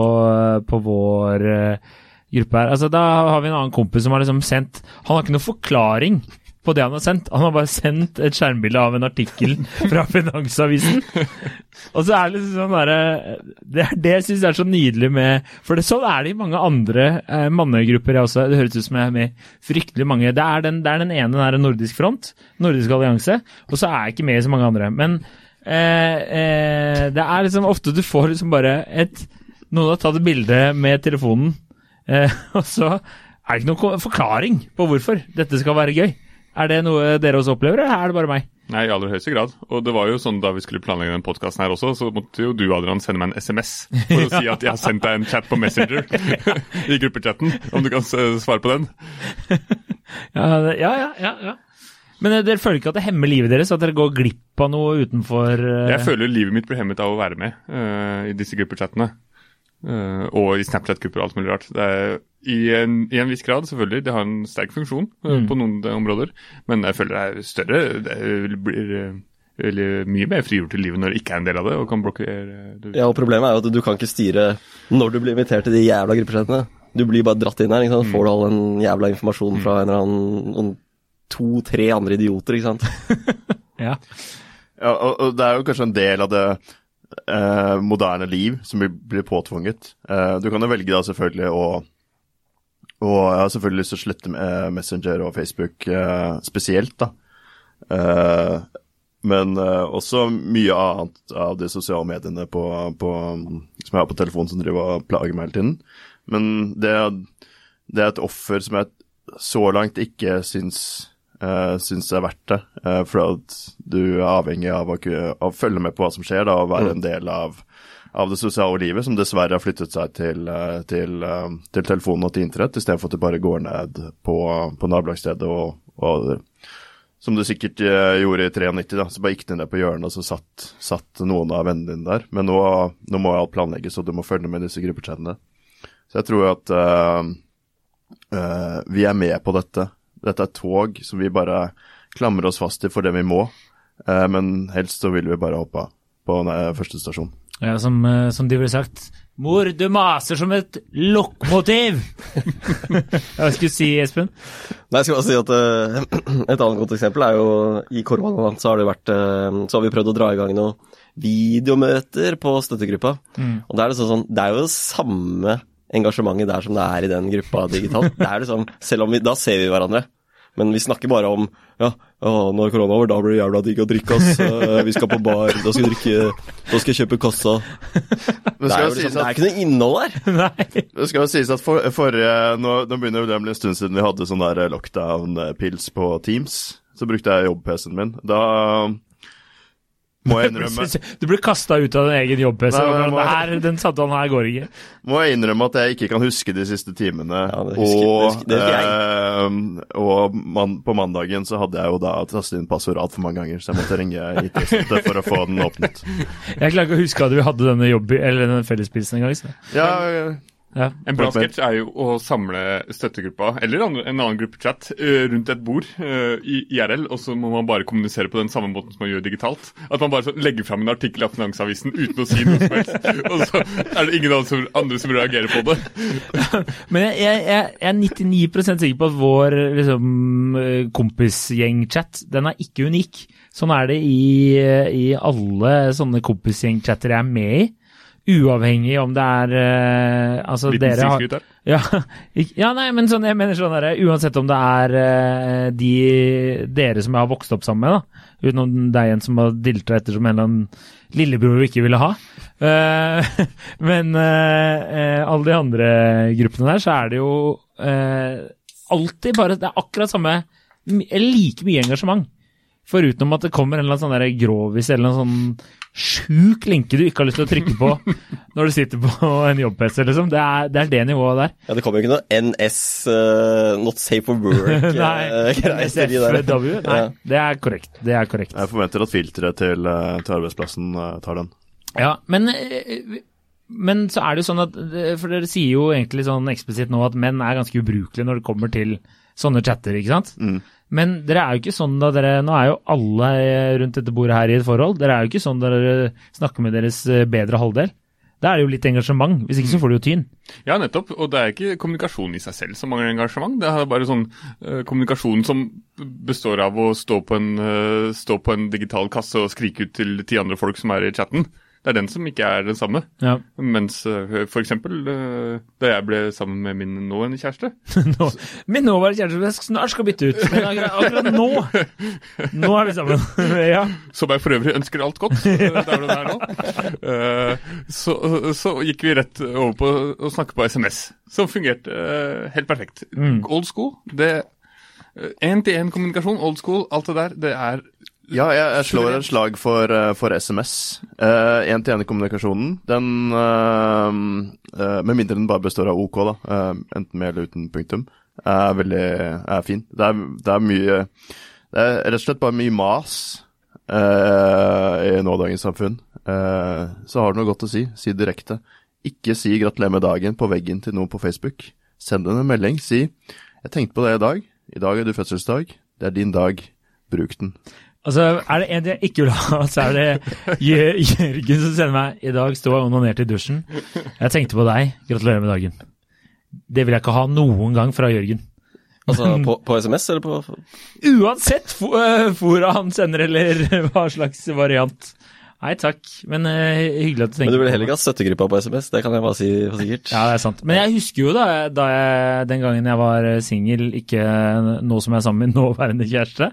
på vår uh, gruppe her. Altså, da har vi en annen kompis som har liksom sendt Han har ikke noen forklaring på det han har sendt. Han har bare sendt et skjermbilde av en artikkel fra Finansavisen. Og så er det liksom sånn derre Det det syns jeg er så nydelig med For det, sånn er det i mange andre eh, mannegrupper jeg også. Det høres ut som jeg er med fryktelig mange. Det er den, det er den ene, der Nordisk Front, Nordisk Allianse, og så er jeg ikke med i så mange andre. Men eh, eh, det er liksom ofte du får liksom bare et Noen har tatt et bilde med telefonen, eh, og så er det ikke noen forklaring på hvorfor dette skal være gøy. Er det noe dere også opplever, eller er det bare meg? Nei, i aller høyeste grad. Og det var jo sånn da vi skulle planlegge den podkasten her også, så måtte jo du, Adrian, sende meg en SMS for å si at jeg har sendt deg en chat på Messenger i gruppechatten. Om du kan svare på den. Ja, ja, ja. ja. Men eh, dere føler ikke at det hemmer livet deres? At dere går glipp av noe utenfor uh... Jeg føler livet mitt blir hemmet av å være med uh, i disse gruppechattene. Uh, og i Snapchat-grupper og alt mulig rart. Det er i en, I en viss grad, selvfølgelig. Det har en sterk funksjon eh, Mm. på noen områder. Men jeg føler det er større. Det blir eh, mye mer frigjort i livet når du ikke er en del av det og kan blokkere det. Ja, og Problemet er jo at du kan ikke styre når du blir invitert til de jævla gruppesentene. Du blir bare dratt inn her. ikke sant? Får du all den jævla informasjonen fra en eller annen to-tre andre idioter, ikke sant. Ja. Ja, og, og det er jo kanskje en del av det eh, moderne liv som blir, blir påtvunget. Eh, du kan jo velge da selvfølgelig å Og jeg har selvfølgelig lyst til å slette med Messenger og Facebook eh, spesielt, da. Eh, men eh, også mye annet av de sosiale mediene på, på, som jeg har på telefonen som driver og plager meg hele tiden. Men det, det er et offer som jeg så langt ikke syns, syns er verdt det. eh, for at du er avhengig av å, av å følge med på hva som skjer, da, og være en del av, av det sosiale livet, som dessverre har flyttet seg til, eh, til, eh, til telefonen og til internett, istedenfor at det bare går ned på, på nabolagsstedet og, og som du sikkert eh, gjorde i 93, da, så bare gikk du ned på hjørnet, og så satt, satt noen av vennene dine der. Men nå, nå må alt planlegges, og du må følge med disse gruppechatene. Så jeg tror at uh, uh, vi er med på dette. Dette er tog som vi bare klamrer oss fast i det vi må. Men helst så vil vi bare hoppe av på den første stasjon. Ja, som, eh, som de ville sagt Mor, du maser som et lokomotiv! Hva skulle du si, Espen? Nei, jeg skal bare si at uh, Et annet godt eksempel er jo i koronaen så har det vært uh, Så har vi prøvd å dra i gang noen videomøter på støttegruppa. Og det er liksom sånn Det er jo det samme engasjementet der som det er i den gruppa digitalt. Det er liksom Selv om vi Da ser vi hverandre. Men vi snakker bare om ja, når korona er over, da blir det jævla digg å drikke, ass. Eh, Vi skal på bar, da skal vi drikke Da skal jeg kjøpe kassa. Men Det er, jo det liksom, sies det er ikke noe innhold der. Nei. det skal jo sies at for, forrige nå, nå begynner det å bli en stund siden vi hadde sånn der lockdown-pils på Teams. Så brukte jeg jobb-PC-en min. Da må jeg innrømme Du blir kasta ut av din egen og det her, Den samtalen her går ikke. må jeg innrømme at jeg ikke kan huske de siste timene. Ja, det husker- det og husker- det husker eh, og man, på mandagen så hadde jeg jo da tastet inn passord altfor mange ganger, så jeg måtte ringe IT-støtte for å få den åpnet. Jeg klarer ikke å huske at vi hadde denne jobb, eller denne fellespilsen en gang. Så. Ja, Ja. En bra sketsj er jo å samle støttegruppa, eller en annen gruppechat, chat, rundt et bord eh, i IRL, og så må man bare kommunisere på den samme måten som man gjør digitalt. At man bare legger fram en artikkel av Finansavisen uten å si noe som helst, og så er det ingen andre som, reagerer på det. Men jeg, jeg, jeg jeg er 99% sikker på at vår liksom, eh, kompisgjeng-chat, den er ikke unik. Sånn er det i, i alle sånne kompisgjeng-chatter jeg er med i. Uavhengig om det er uh, Altså, Liten dere har ja, ja, nei, men sånn, jeg mener sånn der, uansett om det er uh, de dere som jeg har vokst opp sammen med, da, utenom deg en som har dilta etter som en eller annen lillebror vi ikke ville ha. Uh, men alle de andre gruppene der, så er det jo alltid bare Det er akkurat samme like mye engasjement. Foruten at det kommer en eller annen sånn der grovis eller en sånn sjuk linke du ikke har lyst til å trykke på når du sitter på en jobb-PC, liksom. Det er, det er det nivået der. Ja, Det kommer jo ikke noe NS, uh, not safe for work-greier Nei, til. SFW? Nei, Ja. det er korrekt. Det er korrekt. jeg forventer at filteret til, eh, til arbeidsplassen eh, tar den. Ja, men, eh, men så er det jo sånn at eh, For dere sier jo egentlig sånn eksplisitt nå at menn er ganske ubrukelige når det kommer til sånne chatter, ikke sant? Mm. Men dere er jo ikke sånn da dere Nå er jo alle eh, rundt dette bordet her i et forhold. Dere er jo ikke sånn da dere snakker med deres eh, bedre halvdel. Da er det jo litt engasjement. Hvis ikke så får du jo tyn. Ja, nettopp. Og det er ikke kommunikasjon i seg selv som mangler engasjement. Det er bare sånn uh, kommunikasjon som består av å stå på, en, uh, stå på en digital kasse og skrike ut til ti andre folk som er i chatten. Det er den som ikke er den samme. Ja. Mens uh, for eksempel eh, da jeg ble sammen med min nåværende kjæreste, Nå, min nåværende kjæreste som snart skal bytte ut. Men akkurat, nå Nå er vi sammen. ja. som jeg for øvrig ønsker alt godt eh, der det er nå, eh, så, så gikk vi rett over på å snakke på SMS, som fungerte eh, helt perfekt. Mm. Old school, det Én-til-én-kommunikasjon, old school, alt det der, det er Ja, jeg, jeg slår et slag for, eh, for SMS. Én-til-én-kommunikasjonen, den uh, eh, Med mindre den bare består av OK, da, eh, enten med eller uten punktum, er veldig er fin. Det er, det er mye Det er rett og slett bare mye mas eh, i nådagens samfunn. Eh, så har du noe godt å si. Si direkte. Ikke si 'gratulerer med dagen' på veggen til noen på Facebook. Send dem en melding. Si 'jeg tenkte på det i dag'. I dag er du fødselsdag. Det er din dag. Bruk den. Altså, er det en jeg ikke vil ha, så er det Jørgen som sender meg I dag sto jeg onanert i dusjen. Jeg tenkte på deg. Gratulerer med dagen. Det vil jeg ikke ha noen gang fra Jørgen. Altså på, på SMS eller på Uansett fora han sender, eller hva slags variant. Nei takk, men uh, hyggelig at du tenker Men du ville heller ikke ha støttegruppa på SMS, det kan jeg bare si for sikkert. Ja, det er sant. Men jeg husker jo da, da jeg, den gangen jeg var singel, ikke nå som jeg er sammen med nåværende kjæreste,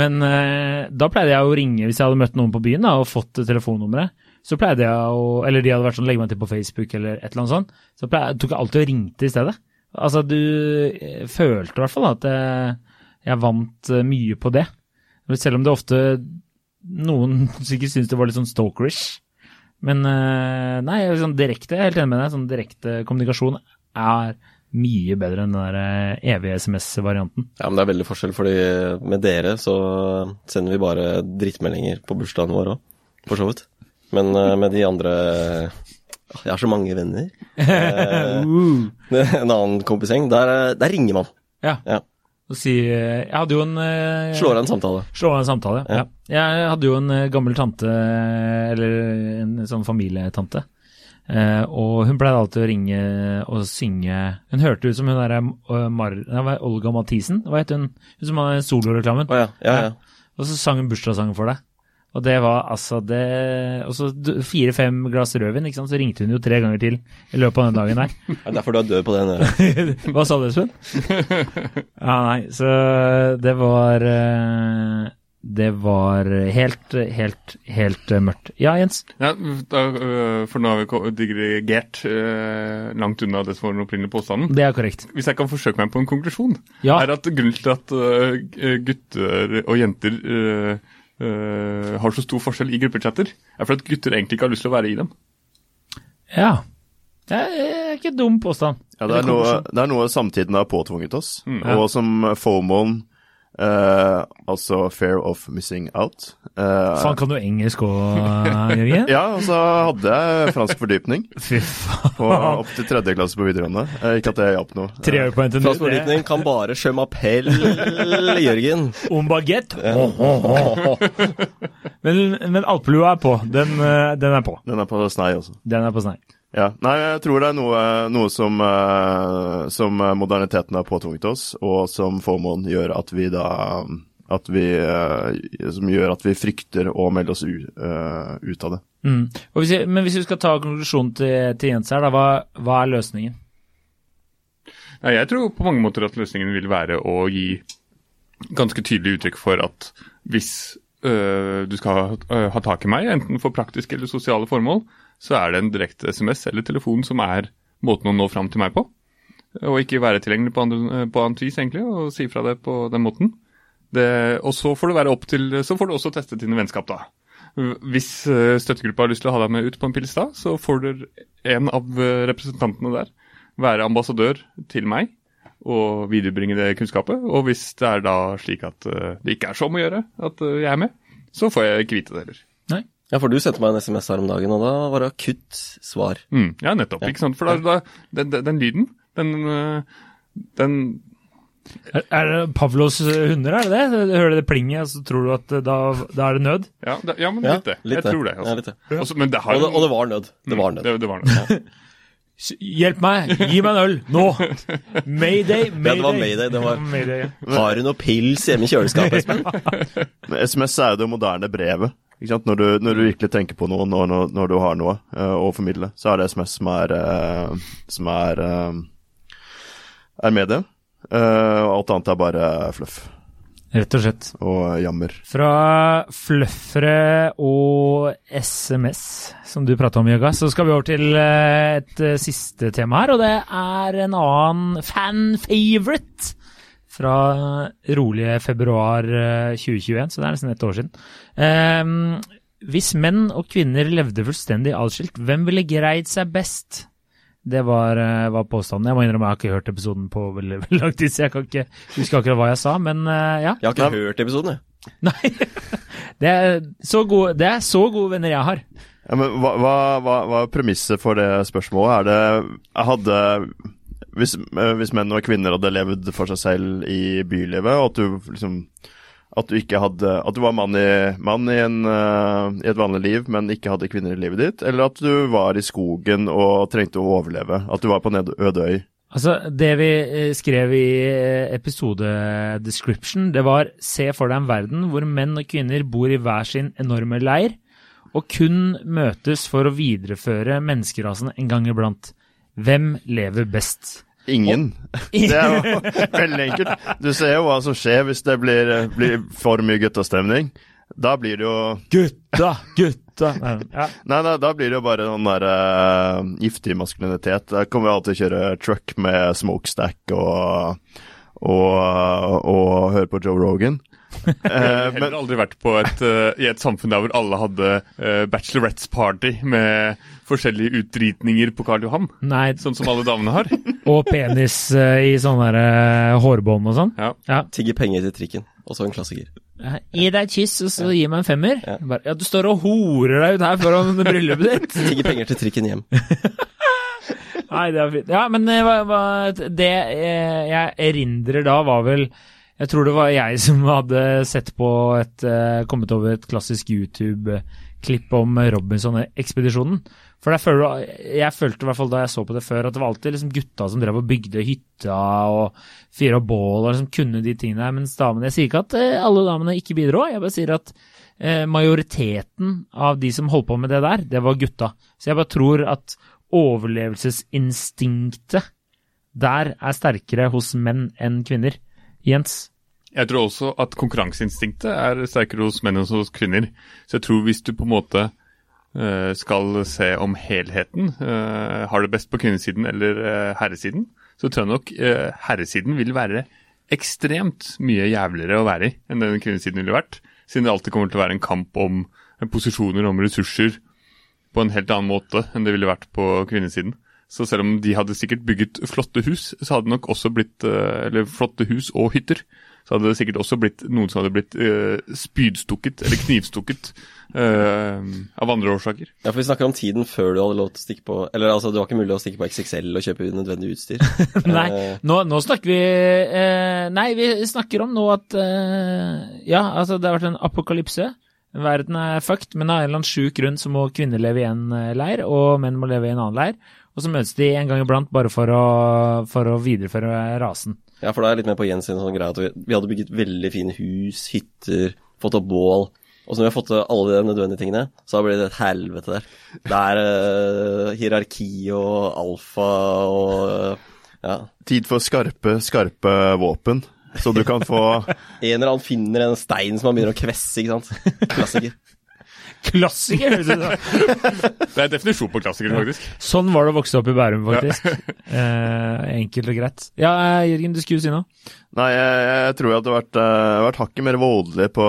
men uh, da pleide jeg å ringe hvis jeg hadde møtt noen på byen da, og fått telefonnummeret. Så pleide jeg å Eller de hadde vært sånn legge meg til på Facebook eller et eller annet sånt. Så pleide, tok jeg alltid og ringte i stedet. Altså, du eh, følte i hvert fall at jeg, jeg vant eh, mye på det. Selv om det ofte noen sikkert syntes det var litt sånn stalkerish. Men eh, nei, sånn direkte, jeg er helt enig med deg. Sånn direkte kommunikasjon er mye bedre enn den der eh, evige SMS-varianten. Ja, men det er veldig forskjell, fordi med dere så sender vi bare drittmeldinger på bursdagen vår òg, for så vidt. Men eh, med de andre Jeg har så mange venner. Eh, en annen kompisgjeng, der, eh, der ringer man. Ja. Ja. Og si eh, Jeg hadde jo en eh, Slår av en samtale. Slå av en samtale, ja. Ja. Jeg hadde jo en eh, gammel tante, eller en sånn familietante. Og hun pleide alltid å ringe og synge Hun hørte ut som hun derre Mar... Olga Mathisen? Hva het hun? Hun som hadde soloreklamen. Å ja, ja, ja. Og så sang hun bursdagssangen for deg. Og det var altså det Og så fire-fem glass rødvin, ikke sant. Så ringte hun jo tre ganger til i løpet av den dagen der. Det er derfor du er død på det øra. Hva sa du, Espen? Ja, nei, så det var eh, Det var helt, helt, helt eh, mørkt. Ja, Jens? Ja, da, øh, for nå har vi digregert langt unna det som var den opprinnelige påstanden. Det er korrekt. Hvis jeg kan forsøke meg på en konklusjon, Ja. er at grunnen til at gutter og jenter øh, har så stor forskjell i gruppechatter, er for at gutter egentlig ikke har lyst til å være i dem. Ja. Det er ikke dum påstand. Ja, det er, noe, det er noe samtiden har påtvunget oss, mm. og som FOMOen, eh, altså Fair of Missing Out Uh, Faen, kan du engelsk òg, Jørgen? Ja, og så hadde jeg fransk fordypning Fy på, opp til tredje klasse på videregående. Uh, ikke at det hjalp noe. Tre på NTNU. Fransk fordypning kan bare je m'appelle Jørgen. Om baguette. Men, men alpelua er på. Den, eh, den er på. Den er på snei også. Den er på snei. Ja, Nei, jeg tror det er noe, noe som, eh, som moderniteten har påtvunget oss, og som FOMOen gjør at vi da at vi, eh, Som gjør at vi frykter å melde oss u, eh, ut av det. Mm. Og hvis jeg, men hvis vi skal ta konklusjonen til, til Jens her, da, hva, hva er løsningen? Nei, jeg tror på mange måter at løsningen vil være å gi ganske tydelig uttrykk for at hvis du skal øh, ha tak i meg, enten for praktiske eller sosiale formål, så er det en direkte SMS eller telefon som er måten å nå fram til meg på. Og ikke være tilgjengelig på, andre, på annet vis, egentlig, og si fra det på den måten. Det, og så får, til, så får du også teste dine vennskap, da. Hvis øh, støttegruppa har lyst til å ha deg med ut på en pils da, så får du en av øh, representantene der være ambassadør til meg og viderebringe det kunnskapet. Og hvis det er da slik at øh, det ikke er så om å gjøre at øh, jeg er med, så får jeg ikke vite det heller. Nei. Ja, for du sendte meg en SMS her om dagen, og da var det akutt svar. Mm, ja, nettopp. Ja. ikke sant? For da, da, den, den, den lyden, den, øh, den Er, er det Pavlos hunder, er det det? Du hører det plinget, og så tror du at eh, da, da er det nød? Ja, det, ja men Ja, litt det. litt jeg det. tror det. Ja, Altså. litt det. Også, men det har Og det, og det var nød. Det var nød. Det, det var nød. Hjelp meg! Gi meg en øl! Nå! Mayday! Ja, det var Mayday, det var- Mayday. ja. Har du noe pils hjemme i kjøleskapet, Espen? SMS er jo det moderne brevet. Ikke sant? Når, du, når du virkelig tenker på noe, når, når, når du har noe uh, å formidle, så er det SMS som er, uh, som er, uh, er mediet. Eh, alt annet er bare fluff Rett og slett. og jammer. Fra fluffere og SMS, som du prata om, Jøga, så skal vi over til eh, et eh, siste tema her, og det er en annen fan-favorite fra rolige februar eh, 2021, så det er nesten et år siden. Um, hvis menn og kvinner levde fullstendig atskilt, hvem ville greid seg best? Det var, eh, var påstanden. Jeg må innrømme jeg har ikke hørt episoden på veldig, veldig lang tid, så jeg kan ikke huske akkurat hva jeg sa, men eh, ja. Jeg har ikke hørt episoden, jeg. Nei. Det er, så gode, det er så gode venner jeg har. Ja, men hva, hva, hva, er premisset for det spørsmålet? Er det jeg hadde hvis, eh, hvis menn og kvinner hadde levd for seg selv i bylivet, og at du liksom at du hadde At du var mann i, mann i, en, uh, i et vanlig liv, men ikke hadde kvinner i livet ditt? Eller at du var i skogen og trengte å overleve? At du var på en øde øy? Altså, det vi eh, skrev i eh, episode-description, det var se for deg en verden hvor menn og kvinner bor i hver sin enorme leir, og kun møtes for å videreføre menneskerasen en gang iblant. Hvem lever best? Ingen. Det er jo veldig enkelt. Du ser jo hva som skjer hvis det blir, blir for mye guttastemning. Da blir det jo Gutta, gutta! Nei, Ja. Nei, nei, da blir det jo bare sånn der uh, giftig maskulinitet. Da kommer vi alltid til å kjøre truck med smokestack og, og, og høre på Joe Rogan. Eh, Jeg har heller aldri vært på et, eh, i et samfunn der hvor alle hadde uh, bachelorettes party med forskjellige utdritninger på Karl Johan. Nei, Sånn som alle damene har. og penis uh, i sånne der, uh, hårbånd og sånn. Ja. Ja. Tigger penger til trikken. Også en klassiker. Ja, Gi deg et kyss, og så gi meg en femmer. Ja. Bare, ja, du står og horer deg ut her foran bryllupet ditt. Tigger penger til trikken hjem. Nei, det er fint. Ja, men eh, hva, hva, det eh, jeg erindrer da, var vel Jeg tror det var jeg som hadde sett på et eh, Kommet over et klassisk YouTube-klipp om Robinson-ekspedisjonen. For føler, jeg følte i hvert fall da jeg så på det før, at det var alltid liksom gutta som drev og bygde hytta og fyra bål og liksom kunne de tingene her, mens damene Jeg sier ikke at eh, alle damene ikke bidro, jeg bare sier at eh, majoriteten av de som holdt på med det der, det var gutta. Så jeg bare tror at overlevelsesinstinktet der er sterkere hos menn enn kvinner. Jens? Jeg tror også at konkurranseinstinktet er sterkere hos menn enn hos kvinner. Så jeg tror hvis du på en måte eh, skal se om helheten, eh, har det best på kvinnesiden eller eh, herresiden, så tror jeg nok herresiden vil være ekstremt mye jævligere å være i enn den kvinnesiden ville vært. Siden det alltid kommer til å være en kamp om posisjoner, om ressurser, på en helt annen måte enn det ville vært på kvinnesiden. Så selv om de hadde sikkert bygget flotte hus, så hadde det nok også blitt eh, Eller flotte hus og hytter. Så hadde det sikkert også blitt noen som hadde blitt uh, spydstukket eller knivstukket uh, av andre årsaker. Ja, for vi snakker om tiden før du hadde lov til å stikke på Eller altså, det var ikke mulig å stikke på XXL og kjøpe nødvendig utstyr. Nei, nå, nå snakker vi uh, Nei, vi snakker om nå at Ja, altså, det har vært en apokalypse. Verden er fucked, men av en eller annen sjuk grunn så må kvinner leve i en leir, og menn må leve i en annen leir. Og så møtes de en gang iblant bare for å, for å videreføre rasen. Ja, for da er jeg litt med på Jens sin sånn greie at vi, vi hadde bygget veldig fine hus, hytter, fått opp bål. Og så når vi har fått til alle de nødvendige tingene, så blir det et helvete der. Det er uh, hierarki og alfa og uh, ja. tid for skarpe, skarpe våpen, så du kan få En eller annen finner en stein som han begynner å kvesse, ikke sant. Klassiker. Klassiker! det er definisjon på klassiker, faktisk. Sånn var det å vokse opp i Bærum, faktisk. Eh, enkelt og greit. Ja, eh, Jørgen, du skulle si noe? Nei, jeg, jeg tror jeg hadde vært, uh, vært hakket mer voldelig på,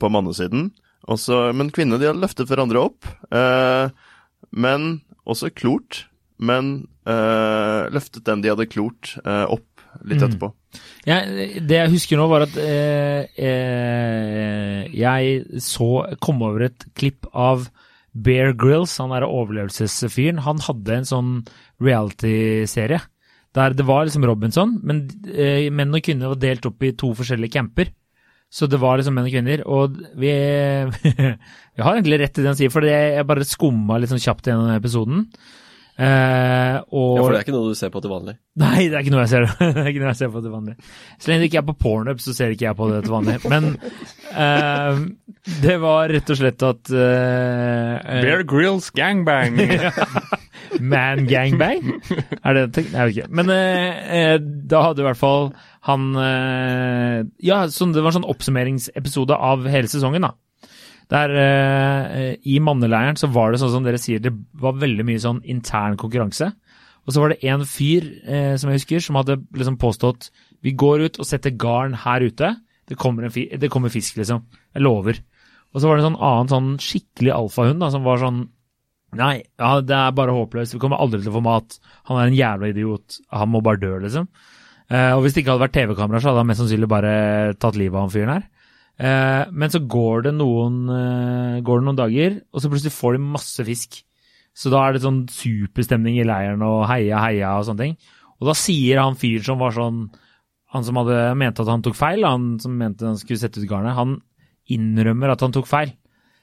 på mannesiden. Også, men kvinnene de hadde løftet hverandre opp. eh, men også klort. Men eh, løftet den de hadde klort, eh, opp litt Mm. etterpå. Ja, det jeg husker nå, var at eh, eh, jeg så kom over et klipp av Bear Grylls, han derre overlevelsesfyren. Han hadde en sånn reality-serie der det var liksom Robinson, men eh, menn og kvinner var delt opp i to forskjellige camper. Så det var liksom menn og kvinner, og vi, vi har egentlig rett i det han sier, for jeg bare skumma litt sånn kjapt gjennom episoden. Eh, og Ja, for det er ikke noe du ser på til vanlig. Nei, det er ikke noe jeg ser, det er ikke noe jeg ser på til vanlig. Så lenge det ikke er på Pornhub, så ser ikke jeg på det til vanlig. Men eh, det var rett og slett at eh, eh, Bear Grills gangbang. Man gangbang? Er det? Jeg vet ikke. Men eh, eh, da hadde i hvert fall han eh, Ja, sånn, det var en sånn oppsummeringsepisode av hele sesongen, da. Der eh, i manneleiren så var det sånn som dere sier, det var veldig mye sånn intern konkurranse. Og så var det en fyr eh, som jeg husker, som hadde liksom påstått vi går ut og setter garn her ute. Det kommer, fi det kommer fisk, liksom. Jeg lover. Og så var det en sånn annen sånn skikkelig alfahund som var sånn Nei, ja, det er bare håpløst. Vi kommer aldri til å få mat. Han er en jævla idiot. Han må bare dø, liksom. Eh, og hvis det ikke hadde vært TV-kamera, så hadde han mest sannsynlig bare tatt livet av han fyren her. Eh, men så går det, noen, eh, går det noen dager, og så plutselig får de masse fisk. Så da er det sånn superstemning i leiren og heia, heia og sånne ting. Og da sier han fyren som var sånn Han som hadde mente at han tok feil, han som mente han skulle sette ut garnet, han innrømmer at han tok feil.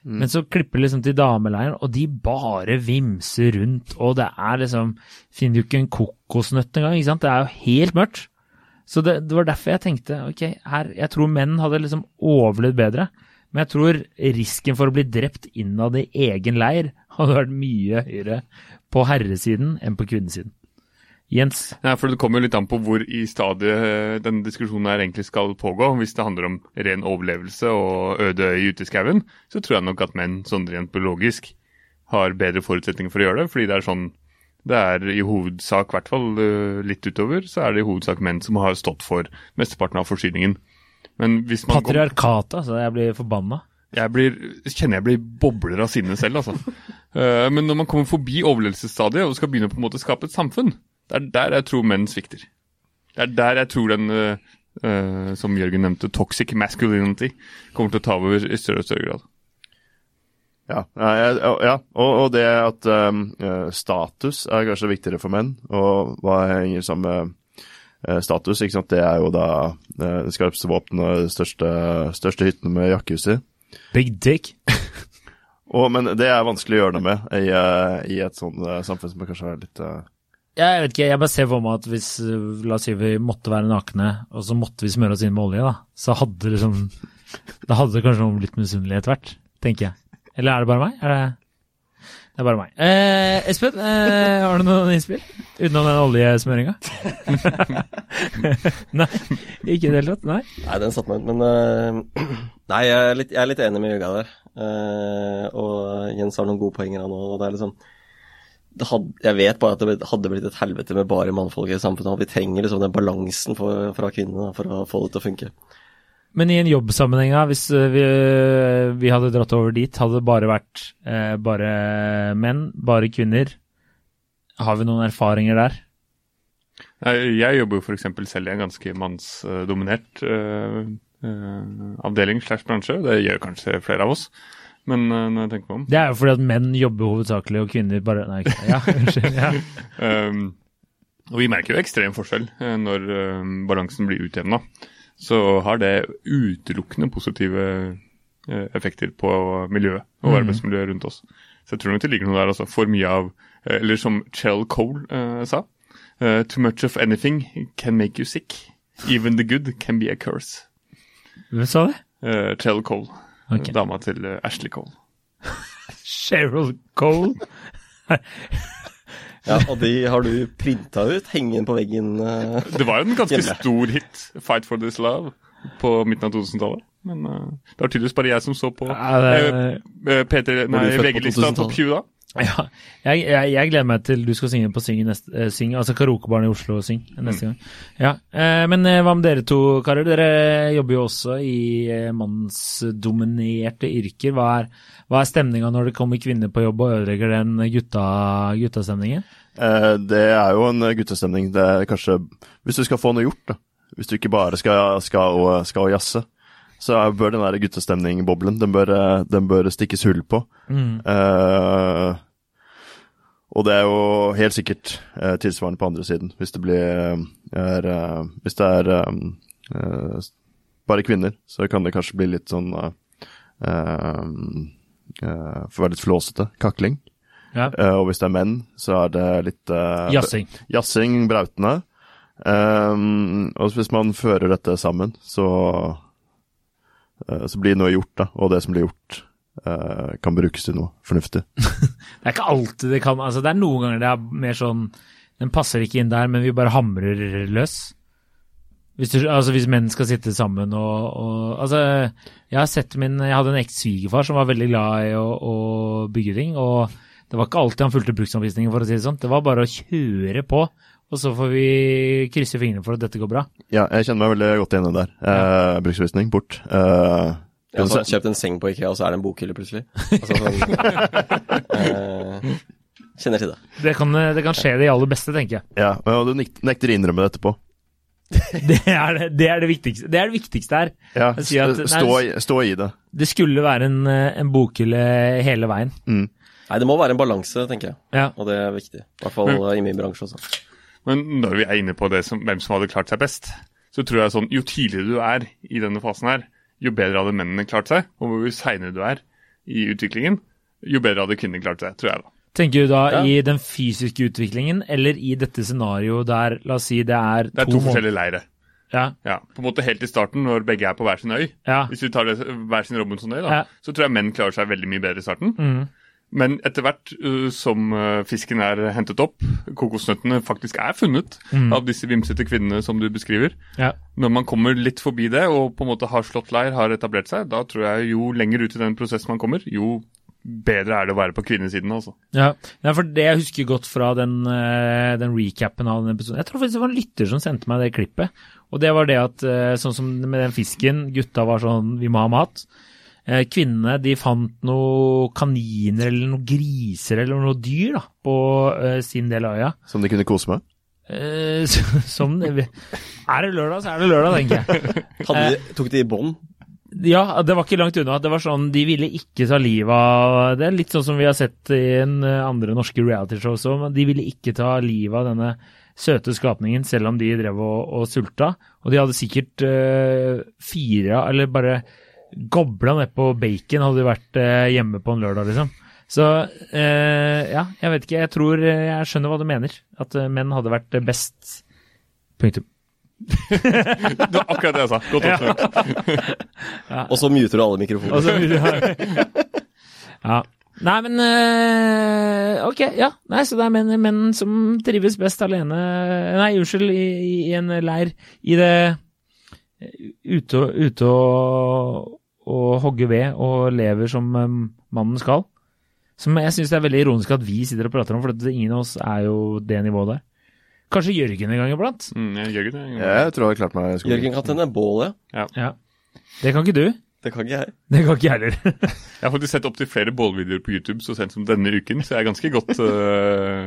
Men så klipper liksom til dameleiren, og de bare vimser rundt, og det er liksom Finner jo ikke en kokosnøtt engang, ikke sant. Det er jo helt mørkt. Så det, det var derfor jeg tenkte ok, her, jeg tror menn hadde liksom overlevd bedre. Men jeg tror risken for å bli drept innad i egen leir hadde vært mye høyere på herresiden enn på kvinnesiden. Jens? Ja, for Det kommer jo litt an på hvor i stadiet eh, denne diskusjonen her egentlig skal pågå. Hvis det handler om ren overlevelse og øde øy ute i skauen, så tror jeg nok at menn sånn rent biologisk har bedre forutsetninger for å gjøre det. Fordi det er sånn det er i hovedsak, i hvert fall eh, litt utover, så er det i hovedsak menn som har stått for mesteparten av forsyningen. Men hvis man Patriarkatet, altså. Jeg blir forbanna. jeg blir, kjenner jeg blir bobler av sinne selv, altså. Eh, men når man kommer forbi overlevelsesstadiet og skal begynne å på en måte skape et samfunn, det er der jeg tror menn svikter. Det er der jeg tror den, eh, som Jørgen nevnte, toxic masculinity, kommer til å ta over i større og større grad. Ja, ja. Og, og det at um, status er kanskje viktigere for menn, og hva henger sammen med eh, status, ikke sant? det er jo da eh, det skarpeste våpenet og de største, største hyttene med jakkehus i. Big dick. Og, men det er vanskelig å gjøre noe med i, i et sånt samfunn som kanskje er litt Jeg vet ikke, jeg bare ser for meg at hvis la oss si vi måtte være nakne, og så måtte vi smøre oss inn med olje, da, så hadde liksom Da hadde det kanskje noen blitt misunnelige etter hvert, tenker jeg. Eller er det bare meg? Er det Det er bare meg. Eh, Espen, eh, har du noen innspill? Utenom den oljesmøringa? nei, ikke i det hele tatt? Nei? Nei, den satte meg ut, men uh, Nei, jeg er, litt, jeg er litt enig med Jugga der. Uh, og Jens har noen gode poenger han òg, og det er liksom Jeg vet bare at det hadde blitt et helvete med bare mannfolk i samfunnet, vi trenger liksom den balansen for, fra kvinnene for å få det til å funke. Men i en jobbsammenheng, hvis eh, vi, vi hadde dratt over dit, hadde det bare vært eh, bare menn, bare kvinner. Har vi noen erfaringer der? Jeg jobber jo f.eks. selv i en ganske mannsdominert uh, avdeling slash bransje. Det gjør kanskje flere av oss, men eh, når jeg tenker meg om Det er jo fordi at menn jobber hovedsakelig, og kvinner bare Nei, ikke Ja, unnskyld. Ja. Um, og vi merker jo ekstrem forskjell eh, når balansen blir utjevna. Så har det utelukkende positive eh, effekter på miljøet og Mhm. arbeidsmiljøet rundt oss. Så jeg tror nok det ligger noe der, altså. For mye av eh, Eller som Chell Cole uh, sa. Uh, too much of anything can make you sick. Even the good can be a curse. Hvem sa det? Uh, Chell Cole. Okay. Dama til Ashley Cole. Cheryl Cole. Ja, og de har du printa ut, hengende på veggen. uh, Det var jo en ganske Hjemme. stor hit, 'Fight for this love', på midten av 2000-tallet. Men uh, det var tydeligvis bare jeg som så på Ja, det, uh, P3, nei, VG-lista 2000-tallet? topp 20 da? ja, jeg, jeg, jeg gleder meg til du skal synge på Syng, neste, uh, syng altså Karaokebarn i Oslo Syng neste gang. Ja, uh, Men uh, hva med dere to, karer? Dere jobber jo også i eh, mannsdominerte yrker. Hva er, hva er stemninga når det kommer kvinner på jobb og ødelegger den gutta, guttastemningen? Eh, det er jo en guttestemning. Det er kanskje Hvis du skal få noe gjort, da. Hvis du ikke bare skal, skal, og, skal og jazze, så bør den der guttestemningboblen den bør, eh, den bør stikkes hull på. Mm. Uh, og det er jo helt sikkert uh, tilsvarende på andre siden. Hvis det blir er, uh, Hvis det er bare kvinner, så kan det kanskje bli litt sånn uh, eh, eh, For å være litt flåsete kakling. Ja. Uh, og hvis det er menn, så er det litt uh, Jassing. Jassing, brautende. Um, og hvis man fører dette sammen, så, uh, så blir noe gjort, da. Og det som blir gjort, kan brukes til noe fornuftig. Det er ikke alltid det kan altså Det er noen ganger det er mer sånn Den passer ikke inn der, men vi bare hamrer løs. Hvis, du, altså hvis menn skal sitte sammen og, og Altså, jeg har sett min Jeg hadde en eks-svigerfar som var veldig glad i å, å bygge ting, og det var ikke alltid han fulgte bruksanvisningen, for å si det sånn. Det var bare å kjøre på, og så får vi krysse fingrene for at dette går bra. Ja, jeg kjenner meg veldig godt igjen i det der. Eh, bruksanvisning, bort. Eh, Jeg har sånn, kjøpt en seng på Ikea, og så er det en bokhylle plutselig. Altså, sånn, eh, kjenner til det. Det kan, det kan skje de aller beste, tenker jeg. Ja, og du nekter å innrømme det etterpå. Det er det, det, er det, viktigste. det er det viktigste her. Ja, at- nei, stå, i, stå i det. Det skulle være en, eh, en bokhylle hele veien. Nei, det må være en balanse, tenker jeg. Ja. Og det er viktig. I hvert fall i min bransje også. Men når vi er inne på det som, hvem som hadde klart seg best, så tror jeg sånn jo tidligere du er i denne fasen her, jo bedre hadde mennene klart seg. Og jo seinere du er i utviklingen, jo bedre hadde kvinnene klart seg, tror jeg da. Tenker du da Ja. i den fysiske utviklingen, eller i dette scenarioet der, la oss si det er Det er to forskjellige leire. Ja, Ja, på en måte Helt i starten, når begge er på hver sin øy, ja. hvis vi tar det, hver sin Robinson-øy, da, Ja. så tror jeg menn klarer seg veldig mye bedre i starten. Mm. Men etter hvert uh, som uh, fisken er hentet opp, kokosnøttene faktisk er funnet Mm. av disse vimsete kvinnene som du beskriver, ja. når man kommer litt forbi det og på en måte har slått leir, har etablert seg, da tror jeg jo lenger ut i den prosessen man kommer, jo bedre er det å være på kvinnesiden, altså. Ja, ja, for det jeg husker godt fra den, eh, den recapen av den episoden Jeg tror faktisk det var en lytter som sendte meg det klippet. Og det var det at eh, sånn som med den fisken, gutta var sånn Vi må ha mat. Eh, Kvinnene de fant noen kaniner eller noen griser eller noen dyr da, på eh, sin del av øya. Som de kunne kose med. Eh, som Er det lørdag, så er det lørdag, tenker jeg. Hadde de, tok de i bånd? Ja, det var ikke langt unna. Det var sånn, De ville ikke ta livet av Det er litt sånn som vi har sett i en eh, andre norske realityshow også, men de ville ikke ta livet av denne søte skapningen, selv om de drev og, og sulta. Og de hadde sikkert uh, fire, eller bare gobla nedpå bacon, hadde du vært eh, hjemme på en lørdag, liksom. Så eh, ja, jeg vet ikke. Jeg tror eh, jeg skjønner hva du mener. At eh, menn hadde vært best. Punktum. Det var akkurat det jeg sa. Godt oppsummert. Og så muter du alle mikrofoner. Ja. Nei, men øh, Ok, ja. Nei, så det er menn, menn som trives best alene Nei, unnskyld, i, i en leir. I det Ute og, ute og, og hogge ved og lever som um, mannen skal. Som jeg syns det er veldig ironisk at vi sitter og prater om, for ingen av oss er jo det nivået der. Kanskje Jørgen en gang iblant? Mm, jeg ikke det. Jeg tror jeg har klart meg skolen. Jørgen kan tenne bål, ja. Ja. Det kan ikke du. Det kan ikke jeg. Det kan ikke jeg heller. Jeg har faktisk sett opptil flere bålvideoer på YouTube så sent som denne uken, så jeg er ganske godt uh,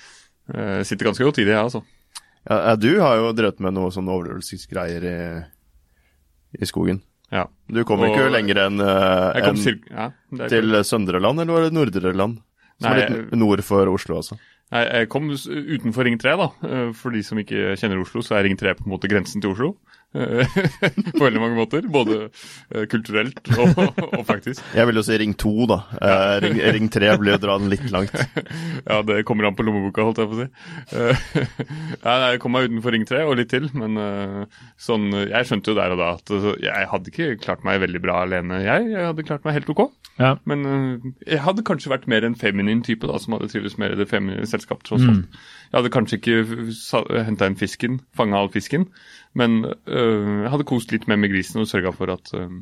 uh, Sitter ganske godt i det, jeg, altså. Ja, ja, du har jo drevet med noe sånn overlevelsesgreier i, i skogen. Ja. Du kom Og- ikke lenger enn uh, en, til, ja, til Søndre Land, eller var det Nordre Land? Som er litt nord for Oslo, altså. Nei, jeg kom utenfor Ring 3, da. Eh, For de som ikke kjenner Oslo, så er Ring 3 på en måte grensen til Oslo. Eh, på veldig mange måter. Både eh, kulturelt og, og faktisk. Jeg vil jo si Ring 2, da. Eh, ring, ring 3 blir å dra den litt langt. Ja, det kommer an på lommeboka, holdt jeg på å si. Eh, nei, jeg kom meg utenfor Ring 3 og litt til, men sånn Jeg skjønte jo der og da at altså, jeg hadde ikke klart meg veldig bra alene, jeg. Jeg hadde klart meg helt ok. Ja. Men jeg hadde kanskje vært mer en feminin type, da, som hadde trivdes mer i det feminine selskapet, tross alt. Jeg hadde kanskje ikke henta inn fisken, fanga all fisken, men øh, jeg hadde kost litt mer med grisen og sørga for at øh,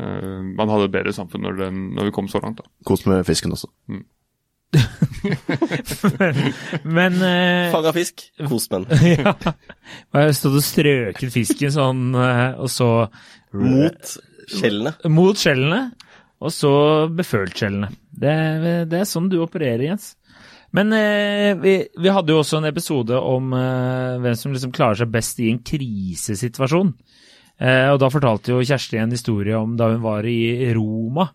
øh, man hadde et bedre samfunn når, den, når vi kom så langt. da. Kost med fisken også. Men øh, Fanga fisk, kos den. ja. Jeg stod og strøket fisken sånn, eh, og så Mot skjellene. Mot skjellene, og så befølt skjellene. Det, det er sånn du opererer, Jens. Men eh, vi, vi hadde jo også en episode om eh, hvem som liksom klarer seg best i en krisesituasjon. Eh, og da fortalte jo Kjersti en historie om da hun var i Roma.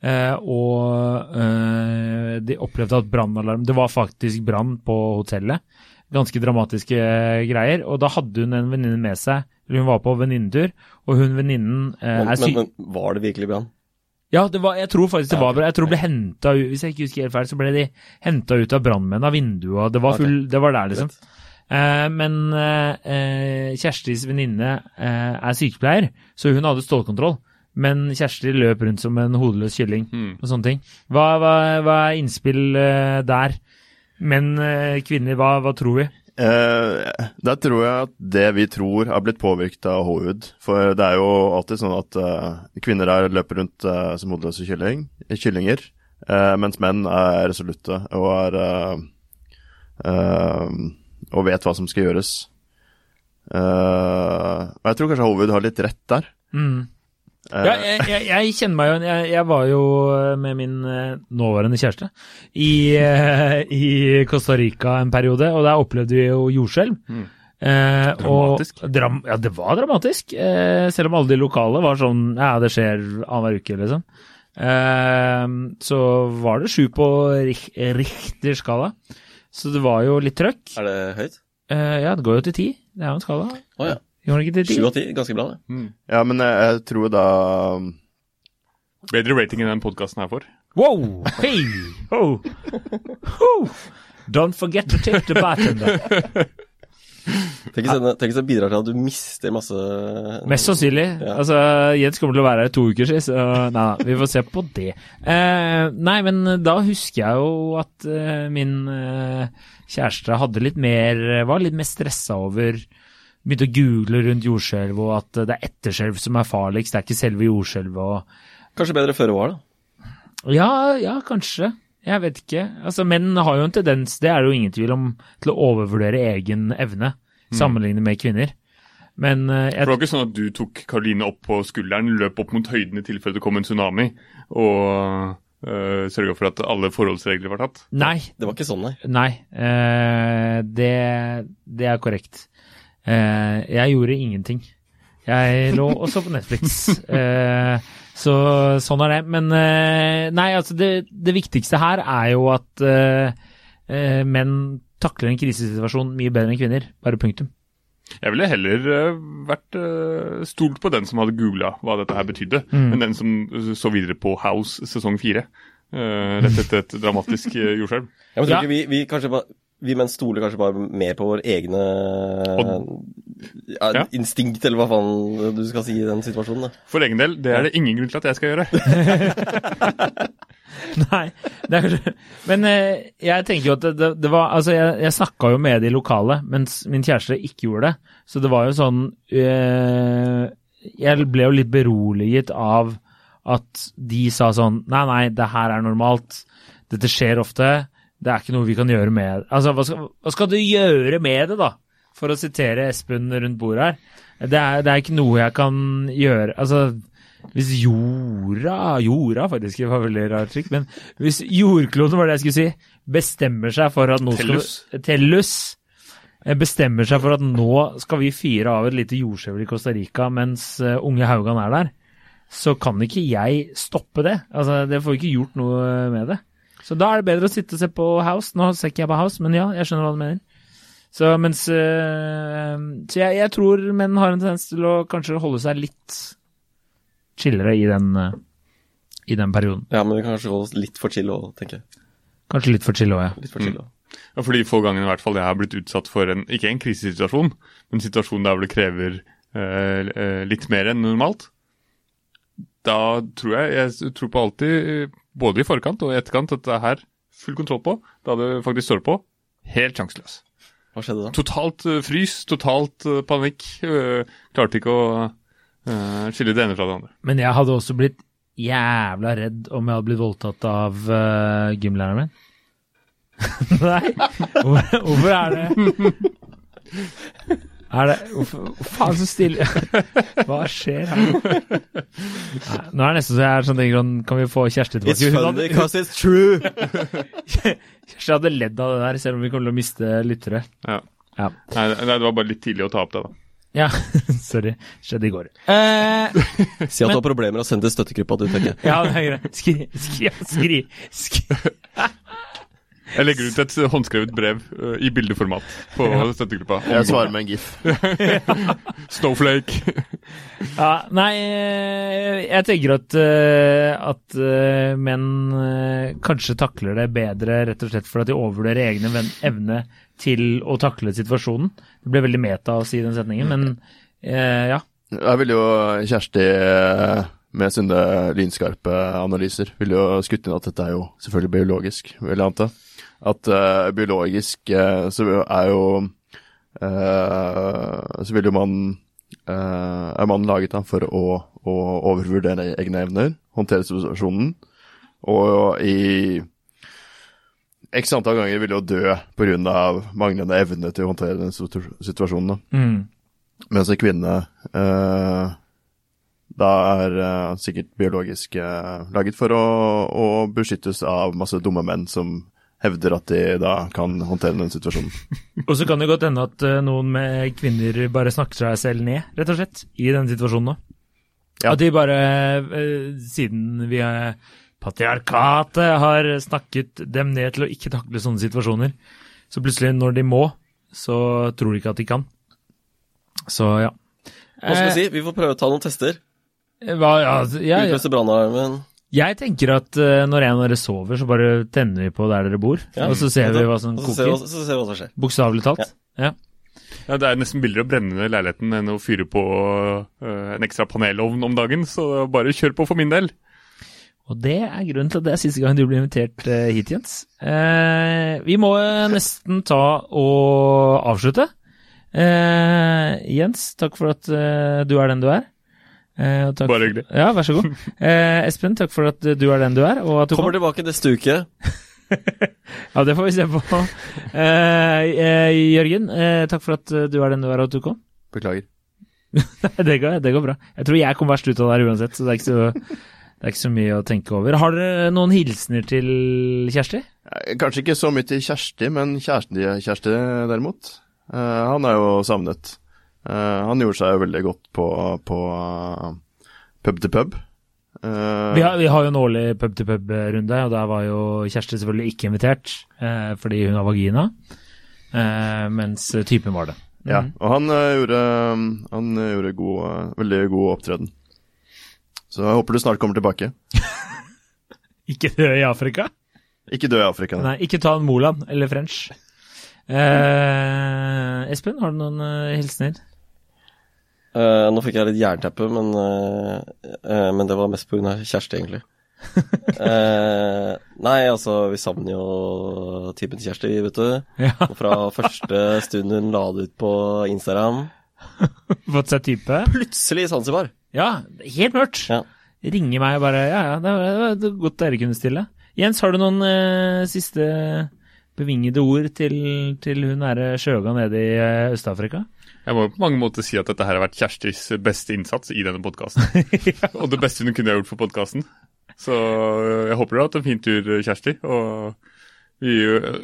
Eh, og eh, de opplevde at brannalarm Det var faktisk brann på hotellet. Ganske dramatiske greier. Og da hadde hun en venninne med seg. Hun var på venninnetur, og hun venninnen eh, er syk... men, men var det virkelig brann? Ja, det var, jeg tror faktisk det var bra. Jeg tror det ble henta ut Hvis jeg ikke husker helt feil, så ble de henta ut av brannmenn av vinduet, det var, full, det var der, liksom. Eh, men eh, eh, Kjerstis venninne eh, er sykepleier, så hun hadde stålkontroll. Men Kjersti løp rundt som en hodeløs kylling Mm. og sånne ting. Hva, hva, hva er innspill eh, der? Men eh, kvinner, hva, hva tror vi? Eh, der tror jeg at det vi tror har blitt påvirket av Hollywood. For det er jo alltid sånn at eh, kvinner der løper rundt eh, som hodeløse kylling, kyllinger, eh, mens menn er resolutte og er eh, eh, og vet hva som skal gjøres. Og jeg tror kanskje Hollywood har litt rett der. Mm. Eh, Ja, jeg, jeg, jeg kjenner meg jo jeg, jeg var jo med min eh, nåværende kjæreste i, eh, i Costa Rica en periode, og der opplevde vi jo jordskjelv. Mm. Eh, Dramatisk. Og, dram, ja, det var dramatisk. Eh, selv om alle de lokale var sånn Ja, det skjer annenhver uke, liksom. Eh, så var det sju på Rich- Richter-skala. Så det var jo litt trøkk. Er det høyt? Eh, ja, det går jo til ti. Det er jo en skala. Å ja. Gjorde det ikke ti? Sju av ti, ganske bra, det. ja, men jeg, jeg tror da Bedre rating enn den podkasten her for. Wow! Hey! Oh. oh. Don't forget to tip the bartender. Tenk hvis det- bidrar til at du mister masse Mest sannsynlig. Ja. Altså, Jens kommer til å være her i to uker, så nei da, vi får se på det. Uh, nei, men da husker jeg jo at uh, min uh, kjæreste hadde litt mer Var litt mer stressa over Begynte å google rundt jordskjelv, og at det er etterskjelv som er farligst, det er ikke selve jordskjelvet og Kanskje bedre føre var, da. Ja, ja, kanskje. Jeg vet ikke. Altså, Menn har jo en tendens, det er det jo ingen tvil om, til å overvurdere egen evne sammenlignet med kvinner. Men eh, For jeg, det var ikke sånn at du tok Karoline opp på skulderen, løp opp mot høyden i tilfelle det kom en tsunami, og uh, sørga for at alle forholdsregler var tatt? Nei. Det var ikke sånn, nei. Nei. Uh, det, det er korrekt. Eh, jeg gjorde ingenting. Jeg lå og så på Netflix. Eh, så sånn er det. Men eh, nei, altså det, det viktigste her er jo at menn takler en krisesituasjon mye bedre enn kvinner. Bare punktum. Jeg ville heller vært stolt på den som hadde googla hva dette her betydde, Mm. enn den som så videre på House sesong fire. eh, rett etter et dramatisk jordskjelv. Ja. vi, vi kanskje bare vi menn stoler kanskje bare mer på vår egne ja, Ja. instinkt, eller hva faen du skal si i den situasjonen. da. For egen del, det er det ingen grunn til at jeg skal gjøre. Nei, det er kanskje Men eh, jeg tenker jo at det, det, det var Altså, jeg, jeg snakka jo med de lokale, mens min kjæreste ikke gjorde det. Så det var jo sånn øh, Jeg ble jo litt beroliget av at de sa sånn Nei, nei, det her er normalt. Dette skjer ofte. Det er ikke noe vi kan gjøre med Altså, hva skal, hva skal du gjøre med det, da? For å sitere Espen rundt bordet her. Det er, det er ikke noe jeg kan gjøre Altså, hvis jorda Jorda faktisk var veldig rart trykk, men hvis jordkloden var det jeg skulle si, bestemmer seg for at nå skal Tellus Tellus bestemmer seg for at nå skal vi fyre av et lite jordskjelv i Costa Rica mens eh, unge Haugan er der, så kan ikke jeg stoppe det. Altså, det får ikke gjort noe med det. Så da er det bedre å sitte og se på House. Nå ser ikke jeg på House, men ja, jeg skjønner hva du mener. Så mens øh, Så jeg, jeg tror menn har en tendens til å kanskje holde seg litt chillere i den, øh, i den perioden. Ja, men kanskje litt for chill òg, tenker jeg. Kanskje litt for chill òg, ja. Litt for chill også. Ja, for de få gangene i hvert fall jeg har blitt utsatt for en, ikke en krisesituasjon, men en situasjon der det krever øh, eh, litt mer enn normalt. Da tror jeg Jeg tror på alltid, både i forkant og i etterkant, at det er her full kontroll på. Da det faktisk står på, helt sjanseløs. Hva skjedde da? Totalt uh, frys, totalt uh, panikk. Uh, klarte ikke å skille det ene fra det andre. Men jeg hadde også blitt jævla redd om jeg hadde blitt voldtatt av uh, gymlæreren min. Nei, hvorfor er det Er det faen så stille Hva skjer her? Nei, nå er det nesten så jeg er sånn grunn, sånn Kan vi få Kjersti tilbake? It's funny because it's true! Kjersti hadde ledd av det der, selv om vi kommer til å miste lyttere. Ja. Ja. Nei, nei, det var bare litt tidlig å ta opp det, da. Ja, sorry. Skjedde i går. Eh, Si at du har problemer og send til støttegruppa, du, tenker jeg. ja, det er greit. Skri, skri, skri, skri. Jeg legger ut et håndskrevet brev uh, i bildeformat på støttegruppa. Jeg svarer med en gif. Snowflake. Ja, nei, eh, jeg tenker at, eh, at menn kanskje takler det bedre rett og slett fordi de overvurderer egne evne til å takle situasjonen. Det ble veldig meta å si den setningen, men uh, ja. Jeg vil jo Kjersti med sine lynskarpe analyser ville jo skutt inn at dette er jo selvfølgelig biologisk, vil jeg anta. At uh, biologisk uh, så er jo eh, Så vil jo man Er man laget da for å, å overvurdere egne evner, håndtere situasjonen, og i X antall ganger vil jo dø pga. manglende evne til å håndtere den situasjonen. Mm. Mens en kvinne eh, da er eh, sikkert biologisk eh, laget for å, å beskyttes av masse dumme menn som hevder at de da kan håndtere den situasjonen. Og så kan det godt hende at eh, noen med kvinner bare snakker seg selv ned, rett og slett, i denne situasjonen nå. Ja. At de bare, eh, siden vi er patriarkatet har snakket dem ned til å ikke takle sånne situasjoner, så plutselig når de må, så tror de ikke at de kan. Så ja. Hva skal vi si? Vi får prøve å ta noen tester. Eh, Hva, ja, altså, ja, ja. Utløse brannalarmen. Jeg tenker at eh, når en av dere sover, så bare tenner vi på der dere bor, Ja. og så ser vi hva som Og ser vi koker. hva- så ser vi hva som skjer. Bokstavelig talt. Ja. Ja, Det er nesten billigere å brenne ned leiligheten enn å fyre på øh, en ekstra panelovn om dagen, så bare kjør på for min del. Og det er grunnen til at det er siste gang du blir invitert eh, hit, Jens. Eh, vi må eh, nesten ta og avslutte. Eh, Jens, takk for at eh, du er den du er. Eh, takk- Bare hyggelig. Ja, vær så god. Eh, Espen, takk for at du er den du er. Og at du Kommer kom. tilbake neste uke. Ja, det får vi se på. Eh, eh, Jørgen, eh, takk for at du er den du er, og at du kom. Beklager. det, går, det går bra. Jeg tror jeg kommer verst ut av det her uansett, så det er ikke så, det er ikke så mye å tenke over. Har dere noen hilsener til Kjersti? Eh, Kanskje ikke så mye til Kjersti, men kjæresten til Kjersti derimot. Uh, han er jo savnet. Eh, han gjorde seg jo veldig godt på, på eh, pub til pub. Uh, Vi har, vi har jo en årlig pub-til-pub-runde, og der var jo Kjersti selvfølgelig ikke invitert, uh, fordi hun har vagina, uh, mens typen var det. Ja, Mhm. og han gjorde, han gjorde god, veldig god opptreden. Så jeg håper du snart kommer tilbake. Ikke dø i Afrika? Ikke dø i Afrika. Nei, ikke ta en Moland eller French. Eh, Espen, har du noen hilsener? Eh, nå fikk jeg litt jernteppe, men, uh, uh, men det var mest pga. Kjersti, egentlig. Nei, altså, vi savner jo typen til Kjersti, vet du. Ja, Og Fra første stund hun la det ut på Instagram. fått seg type? Plutselig Zanzibar. Ja, helt mørkt. Ja. Ringer meg og bare Ja, ja, det var, det var godt dere kunne stille. Jens, har du noen siste bevingede ord til, til hun nære Sjøga nede i Øst-Afrika? Jeg må jo på mange måter si at dette her har vært Kjerstis beste innsats i denne podkasten. Og det beste hun kunne gjort for podkasten. Så øh, jeg håper du har hatt en fin tur, Kjersti. Og vi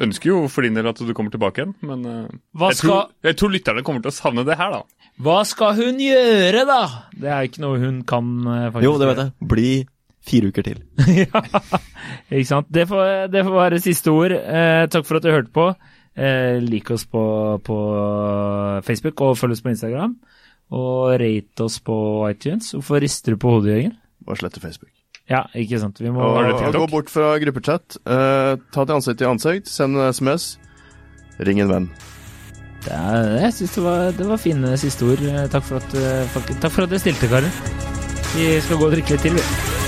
ønsker jo for din del at du kommer tilbake igjen, men øh, Hva jeg, tror, jeg tror lytterne kommer til å savne det her, da. Hva skal hun gjøre, da? Det er ikke noe hun kan eh, faktisk Jo, det vet jeg. Bli fire uker til. ja, ikke sant. Det får, det får være siste ord. Eh, takk for at du hørte på. Eh, lik oss på, på Facebook og følg oss på Instagram. Og rate oss på iTunes. Hvorfor rister du på hodet, Jørgen? Bare slette Facebook. Ja, ikke sant. Vi må Og, og gå bort fra gruppechat. eh, ta til ansikt til ansikt. Send en SMS. Ring en venn. Det er, jeg syns det, var- det var fine siste ord. Eh, Takk for at, eh, takk for at dere stilte, karer. Vi skal gå og drikke litt til, vi.